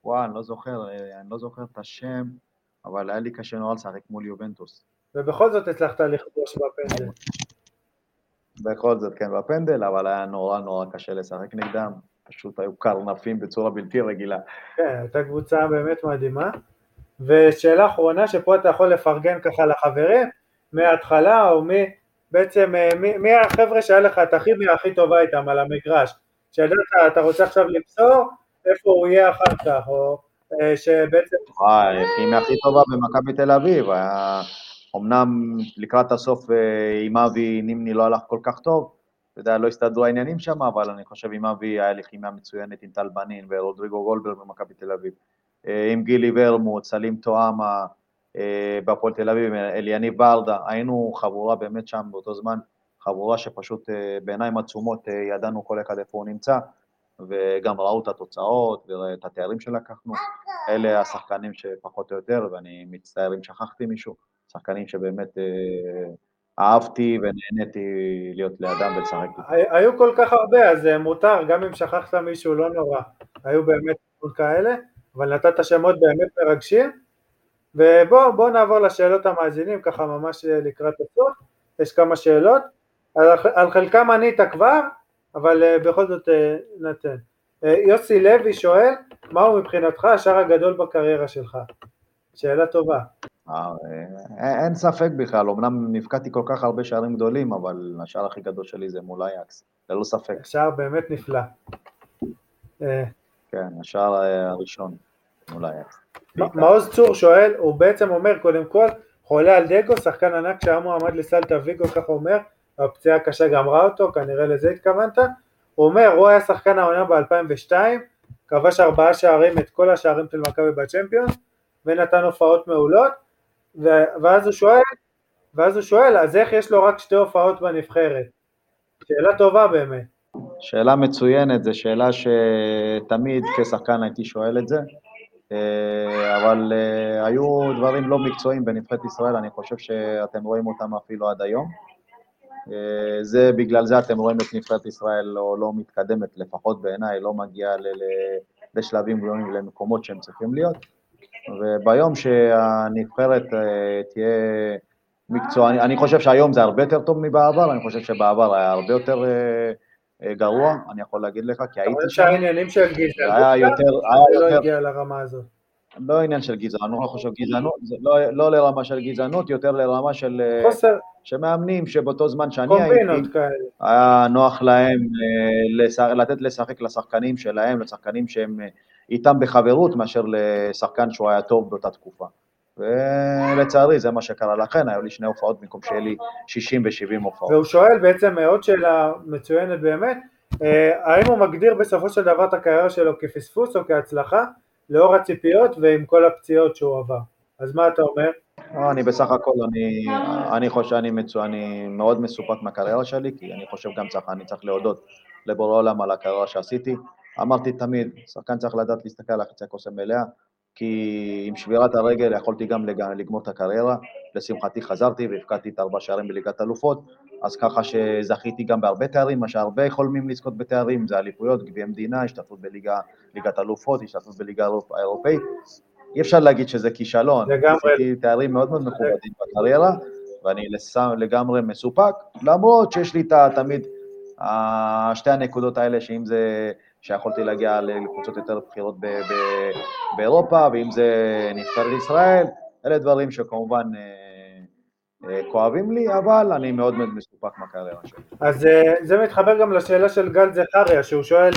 Speaker 2: וואי, אני לא זוכר, אני לא זוכר את השם. אבל היה לי קשה נורא לשחק מול יובנטוס.
Speaker 1: ובכל זאת הצלחת לכבוש בפנדל.
Speaker 2: בכל זאת, כן, בפנדל, אבל היה נורא נורא קשה לשחק נגדם. פשוט היו קרנפים בצורה בלתי רגילה.
Speaker 1: כן, הייתה קבוצה באמת מדהימה. ושאלה אחרונה, שפה אתה יכול לפרגן ככה לחברים, מההתחלה, או מי, בעצם, אה, מי, מי החבר'ה שהיה לך את הכימיה הכי טובה איתם על המגרש? שידעת, אתה רוצה עכשיו למסור, איפה הוא יהיה אחר כך, או אה, שבעצם...
Speaker 2: הכימיה הכי טובה במכבי תל אביב, היה... אמנם לקראת הסוף אה, עם אבי נימני לא הלך כל כך טוב, אתה יודע, לא הסתדרו העניינים שם, אבל אני חושב עם אבי היה לי כימיה מצוינת עם טל בנין ורודריגו גולדברג במכבי תל אביב. אה, עם גילי ורמוט, סלים טועמה בהפועל תל אביב, אליניב ברדה, היינו חבורה באמת שם באותו זמן, חבורה שפשוט בעיניים עצומות ידענו כל אחד איפה הוא נמצא. וגם ראו את התוצאות ואת התארים שלקחנו. אלה השחקנים שפחות או יותר, ואני מצטער אם שכחתי מישהו, שחקנים שבאמת אה, אהבתי ונהניתי להיות לידם ולשחק
Speaker 1: היו כל כך הרבה, אז אה, מותר, גם אם שכחת מישהו, לא נורא. היו באמת כאלה, אבל נתת שמות באמת מרגשים. ובואו נעבור לשאלות המאזינים, ככה ממש לקראת הסוף. יש כמה שאלות. על, על חלקם ענית כבר, אבל uh, בכל זאת uh, נתן. Uh, יוסי לוי שואל, מהו מבחינתך השער הגדול בקריירה שלך? שאלה טובה.
Speaker 2: אין ספק בכלל, אמנם נפקדתי כל כך הרבה שערים גדולים, אבל השער הכי גדול שלי זה מול אייקס, ללא ספק.
Speaker 1: שער באמת נפלא.
Speaker 2: כן, השער הראשון מול אייקס.
Speaker 1: מעוז צור שואל, הוא בעצם אומר קודם כל, חולה על דגו, שחקן ענק שהיה מועמד לסלטה ויגו, ככה אומר, הפציעה הקשה גמרה אותו, כנראה לזה התכוונת. הוא אומר, הוא היה שחקן העונה ב-2002, כבש ארבעה שערים, את כל השערים של מכבי בצ'מפיונס, ונתן הופעות מעולות, ואז הוא שואל, ואז הוא שואל, אז איך יש לו רק שתי הופעות בנבחרת? שאלה טובה באמת.
Speaker 2: שאלה מצוינת, זו שאלה שתמיד כשחקן הייתי שואל את זה, אבל אה, היו דברים לא מקצועיים בנבחרת ישראל, אני חושב שאתם רואים אותם אפילו עד היום. אה, זה, בגלל זה אתם רואים את נבחרת ישראל לא, לא מתקדמת, לפחות בעיניי, לא מגיעה ל, ל, לשלבים גדולים למקומות שהם צריכים להיות. וביום שהנבחרת אה, תהיה מקצוע, אני, חושב שהיום זה הרבה יותר טוב מבעבר, אני חושב שבעבר היה הרבה יותר אה, גרוע, אני יכול להגיד לך, כי הייתי
Speaker 1: שם. שהעניינים של גזענות,
Speaker 2: היה יותר, היה
Speaker 1: לא הגיע לרמה הזאת.
Speaker 2: לא עניין של גזענות, לא חושב גזענות, לא, לא לרמה של גזענות, יותר לרמה של...
Speaker 1: חוסר.
Speaker 2: שמאמנים שבאותו זמן שאני הייתי, היה נוח להם אה, לתת לשחק לשחקנים שלהם, לשחקנים שהם אה, איתם בחברות, מאשר לשחקן שהוא היה טוב באותה תקופה. ולצערי זה מה שקרה לכן, היו לי שני הופעות במקום שיהיה לי 60 ו-70 הופעות.
Speaker 1: והוא שואל בעצם עוד שאלה מצוינת באמת, אה, האם הוא מגדיר בסופו של דבר את הקריירה שלו כפספוס או כהצלחה, לאור הציפיות ועם כל הפציעות שהוא עבר? אז מה אתה אומר?
Speaker 2: לא, אני בסך הכל, אני, אני חושב, אני, מצו, אני מאוד מסופק מהקריירה שלי, כי אני חושב גם צריך, אני צריך להודות לבורא עולם על הקריירה שעשיתי. אמרתי תמיד, שחקן צריך לדעת להסתכל על החצי הכוס המלאה, כי עם שבירת הרגל יכולתי גם לגמור את הקריירה, לשמחתי חזרתי והפקדתי את ארבע שערים בליגת אלופות, אז ככה שזכיתי גם בהרבה תארים, מה שהרבה חולמים לזכות בתארים, זה אליפויות, גביע המדינה, השתתפות בליגת אלופות, השתתפות בליגה האירופאית, אי אפשר להגיד שזה כישלון. עשיתי תארים מאוד מאוד מכובדים בקריירה, ואני לגמרי מסופק, למרות שיש לי תמיד שתי הנקודות האלה, שאם זה, שיכולתי להגיע לקבוצות יותר בכירות באירופה, ואם זה נבחרת ישראל, אלה דברים שכמובן אה, כואבים לי, אבל אני מאוד מאוד מסופק מהקריירה שלי.
Speaker 1: אז זה מתחבר גם לשאלה של גל זכריה, שהוא שואל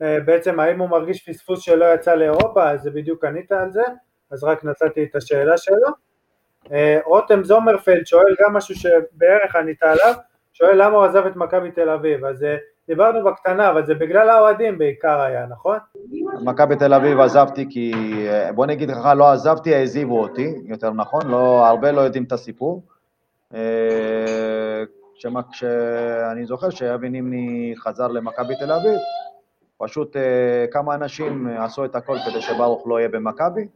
Speaker 1: בעצם האם הוא מרגיש פספוס שלא יצא לאירופה, אז זה בדיוק ענית על זה, אז רק נתתי את השאלה שלו. רותם זומרפלד שואל גם משהו שבערך ענית עליו, שואל למה הוא עזב את מכבי תל אביב, אז דיברנו בקטנה, אבל זה בגלל האוהדים בעיקר היה, נכון?
Speaker 2: מכבי תל אביב עזבתי כי, בוא נגיד לך, לא עזבתי, העזיבו אותי, יותר נכון, לא, הרבה לא יודעים את הסיפור. כשאני זוכר שאבי נימני חזר למכבי תל אביב, פשוט כמה אנשים עשו את הכל כדי שברוך לא יהיה במכבי,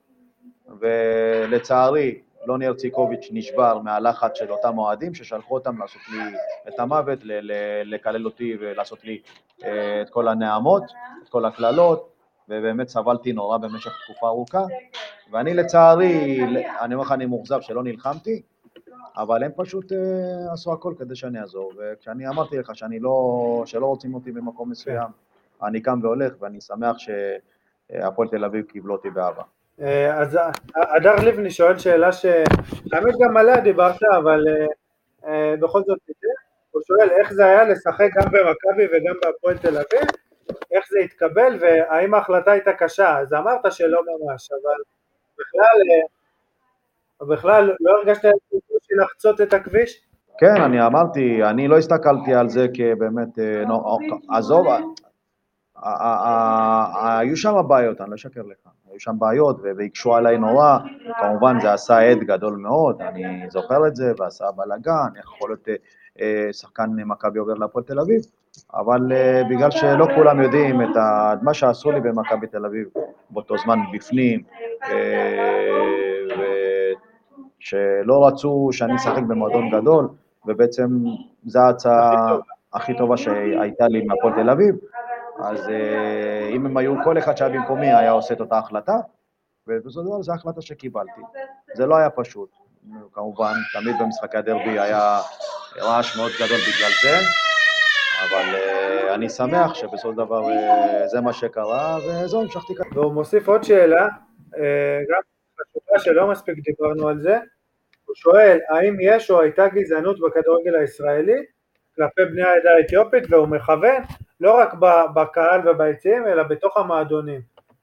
Speaker 2: ולצערי לוני ארציקוביץ' נשבר מהלחץ של אותם אוהדים ששלחו אותם לעשות לי את המוות, לקלל אותי ולעשות לי אה, את כל הנעמות, את כל הקללות, ובאמת סבלתי נורא במשך תקופה ארוכה, ואני לצערי, אני אומר לך, אני מאוכזב שלא נלחמתי, אבל הם פשוט uh, עשו הכל כדי שאני אעזור, וכשאני אמרתי לך שאני לא, שלא רוצים אותי במקום מסוים, אני קם והולך, ואני שמח שהפועל תל אביב קיבלו אותי באהבה.
Speaker 1: אה, אז הדר לבני שואל שאלה שהאמת גם עליה דיברת, אבל אה, אה, בכל זאת הוא שואל איך זה היה לשחק גם במכבי וגם בהפועל תל אביב, איך זה התקבל והאם ההחלטה הייתה קשה, אז אמרת שלא ממש, אבל בכלל, בכלל לא הרגשת לחצות את הכביש?
Speaker 2: כן, אני אמרתי, אני לא הסתכלתי על זה כבאמת, עזוב, היו שם בעיות, אני לא אשקר לך. היו שם בעיות והקשו עליי נורא, כמובן זה עשה עד גדול מאוד, אני זוכר את זה, ועשה בלאגן, איך יכול להיות אה, שחקן מכבי עובר להפועל תל אביב, אבל אה, בגלל שלא כולם יודעים את מה שעשו לי במכבי תל אביב באותו זמן בפנים, אה, שלא רצו שאני אשחק במועדון גדול, ובעצם זו ההצעה הכי טובה. שהייתה לי מהפועל תל אביב, אז אה, אם הם היו, כל אחד שהיה במקומי היה עושה את אותה החלטה, ובסופו של דבר זו החלטה שקיבלתי. זה לא היה פשוט, כמובן, תמיד במשחקי הדרבי היה רעש מאוד גדול בגלל זה, אבל uh, אני שמח שבסופו של דבר uh, זה מה שקרה, וזהו, המשכתי ככה.
Speaker 1: והוא מוסיף עוד שאלה, uh, גם חשובה שלא מספיק דיברנו על זה, הוא שואל, האם יש או הייתה גזענות בכדורגל הישראלי כלפי בני העדה האתיופית, והוא מכוון לא רק בקהל וביציעים, אלא בתוך המועדונים.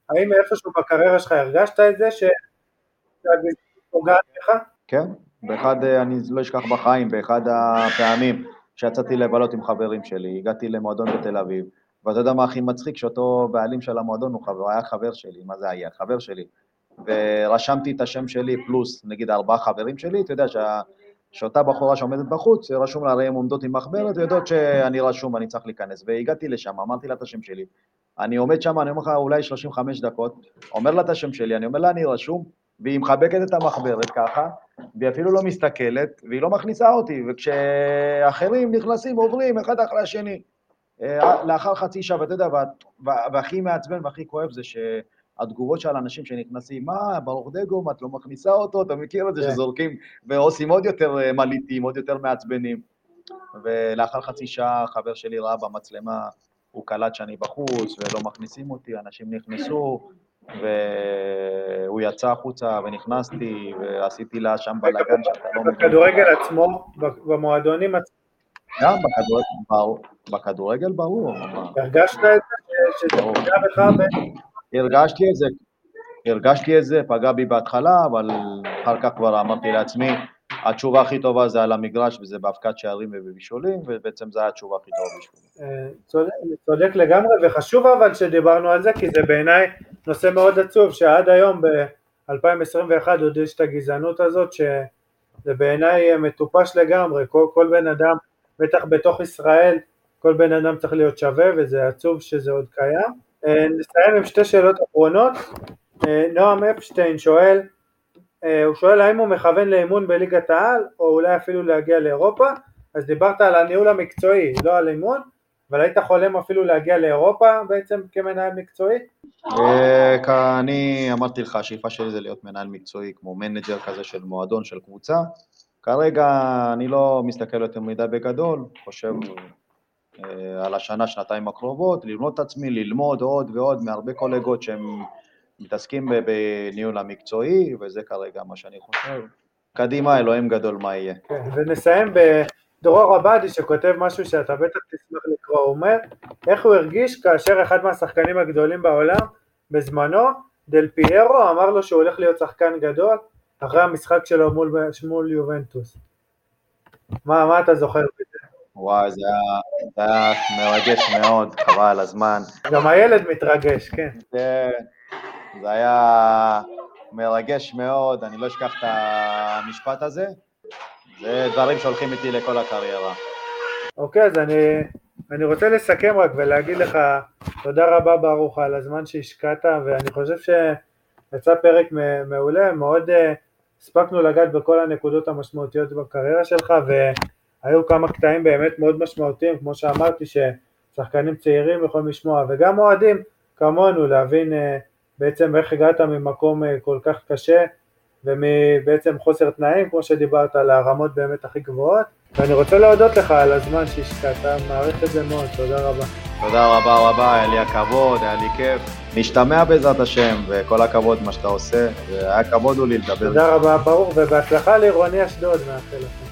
Speaker 1: האם איפשהו בקריירה שלך הרגשת את זה שהגזענות פוגעת בך?
Speaker 2: כן, באחד, אני לא אשכח בחיים, באחד הפעמים שיצאתי לבלות עם חברים שלי, הגעתי למועדון בתל אביב, ואתה יודע מה הכי מצחיק? שאותו בעלים של המועדון הוא חבר, היה חבר שלי, מה זה היה? חבר שלי. ורשמתי את השם שלי פלוס נגיד ארבעה חברים שלי, אתה יודע שה... שאותה בחורה שעומדת בחוץ, רשום לה, הרי הן עומדות עם מחברת ויודעות שאני רשום, אני צריך להיכנס. והגעתי לשם, אמרתי לה את השם שלי. אני עומד שם, אני אומר לך, אולי 35 דקות, אומר לה את השם שלי, אני אומר לה, אני רשום, והיא מחבקת את המחברת ככה, והיא אפילו לא מסתכלת, והיא לא מכניסה אותי, וכשאחרים נכנסים, עוברים אחד אחרי השני. אה, לאחר חצי שעה, ואתה יודע, והכי מעצבן והכי כואב זה ש... התגובות של אנשים שנכנסים, מה, ברוך דגו, מה את לא מכניסה אותו, אתה מכיר את זה כן. שזורקים ועושים עוד יותר אה, מליטים, עוד יותר מעצבנים. ולאחר חצי שעה חבר שלי ראה במצלמה, הוא קלט שאני בחוץ ולא מכניסים אותי, אנשים נכנסו, והוא יצא החוצה ונכנסתי ועשיתי לה שם בלאגן שאתה לא
Speaker 1: מבין. בכדורגל עצמו, במועדונים עצמו.
Speaker 2: גם בכדורגל ברור.
Speaker 1: הרגשת את זה שזה בך
Speaker 2: הרגשתי את זה, הרגשתי את זה, פגע בי בהתחלה, אבל אחר כך כבר אמרתי לעצמי, התשובה הכי טובה זה על המגרש וזה באבקת שערים ובבישולים, ובעצם זו התשובה הכי טובה בשבילי.
Speaker 1: אה, צודק לגמרי, וחשוב אבל שדיברנו על זה, כי זה בעיניי נושא מאוד עצוב, שעד היום ב-2021 עוד יש את הגזענות הזאת, שזה בעיניי מטופש לגמרי, כל, כל בן אדם, בטח בתוך ישראל, כל בן אדם צריך להיות שווה, וזה עצוב שזה עוד קיים. אה, נסיים עם שתי שאלות אחרונות. אה, נועם אפשטיין שואל, אה, הוא שואל האם הוא מכוון לאימון בליגת העל, או אולי אפילו להגיע לאירופה, אז דיברת על הניהול המקצועי, לא על אימון, אבל היית חולם אפילו להגיע לאירופה בעצם כמנהל מקצועי?
Speaker 2: אני אמרתי לך, השאיפה שלי זה להיות מנהל מקצועי, כמו מנג'ר כזה של מועדון, של קבוצה. כרגע אני לא מסתכל יותר מדי בגדול, חושב על השנה, שנתיים הקרובות, ללמוד את עצמי, ללמוד עוד ועוד מהרבה קולגות שהם מתעסקים בניהול המקצועי, וזה כרגע מה שאני חושב. קדימה, אלוהים גדול מה יהיה.
Speaker 1: כן, ונסיים בדרור עבדי שכותב משהו שאתה בטח תשמח לקרוא, הוא אומר איך הוא הרגיש כאשר אחד מהשחקנים הגדולים בעולם בזמנו, דל פיירו אמר לו שהוא הולך להיות שחקן גדול אחרי המשחק שלו מול, מול יובנטוס. מה, מה אתה זוכר?
Speaker 2: וואי, זה היה, מרגש מאוד, חבל על הזמן.
Speaker 1: גם הילד מתרגש, כן.
Speaker 2: זה, זה היה מרגש מאוד, אני לא אשכח את המשפט הזה. זה דברים שהולכים איתי לכל הקריירה.
Speaker 1: אוקיי, אז אני, אני רוצה לסכם רק ולהגיד לך תודה רבה ברוך על הזמן שהשקעת, ואני חושב שיצא פרק מעולה, מאוד אה, הספקנו לגעת בכל הנקודות המשמעותיות בקריירה שלך, והיו כמה קטעים באמת מאוד משמעותיים, כמו שאמרתי, ששחקנים צעירים יכולים לשמוע, וגם אוהדים כמונו להבין אה, בעצם איך הגעת ממקום אה, כל כך קשה ומבעצם חוסר תנאים, כמו שדיברת, לרמות באמת הכי גבוהות. ואני רוצה להודות לך על הזמן שהשקעת, מעריך את זה מאוד, תודה רבה.
Speaker 2: תודה רבה רבה, היה לי הכבוד, היה לי כיף. נשתמע בעזרת השם, וכל הכבוד מה שאתה עושה, והיה כבוד הוא לי לדבר.
Speaker 1: תודה רבה, ברור, ובהצלחה לעירוני אשדוד, מאחל לכם.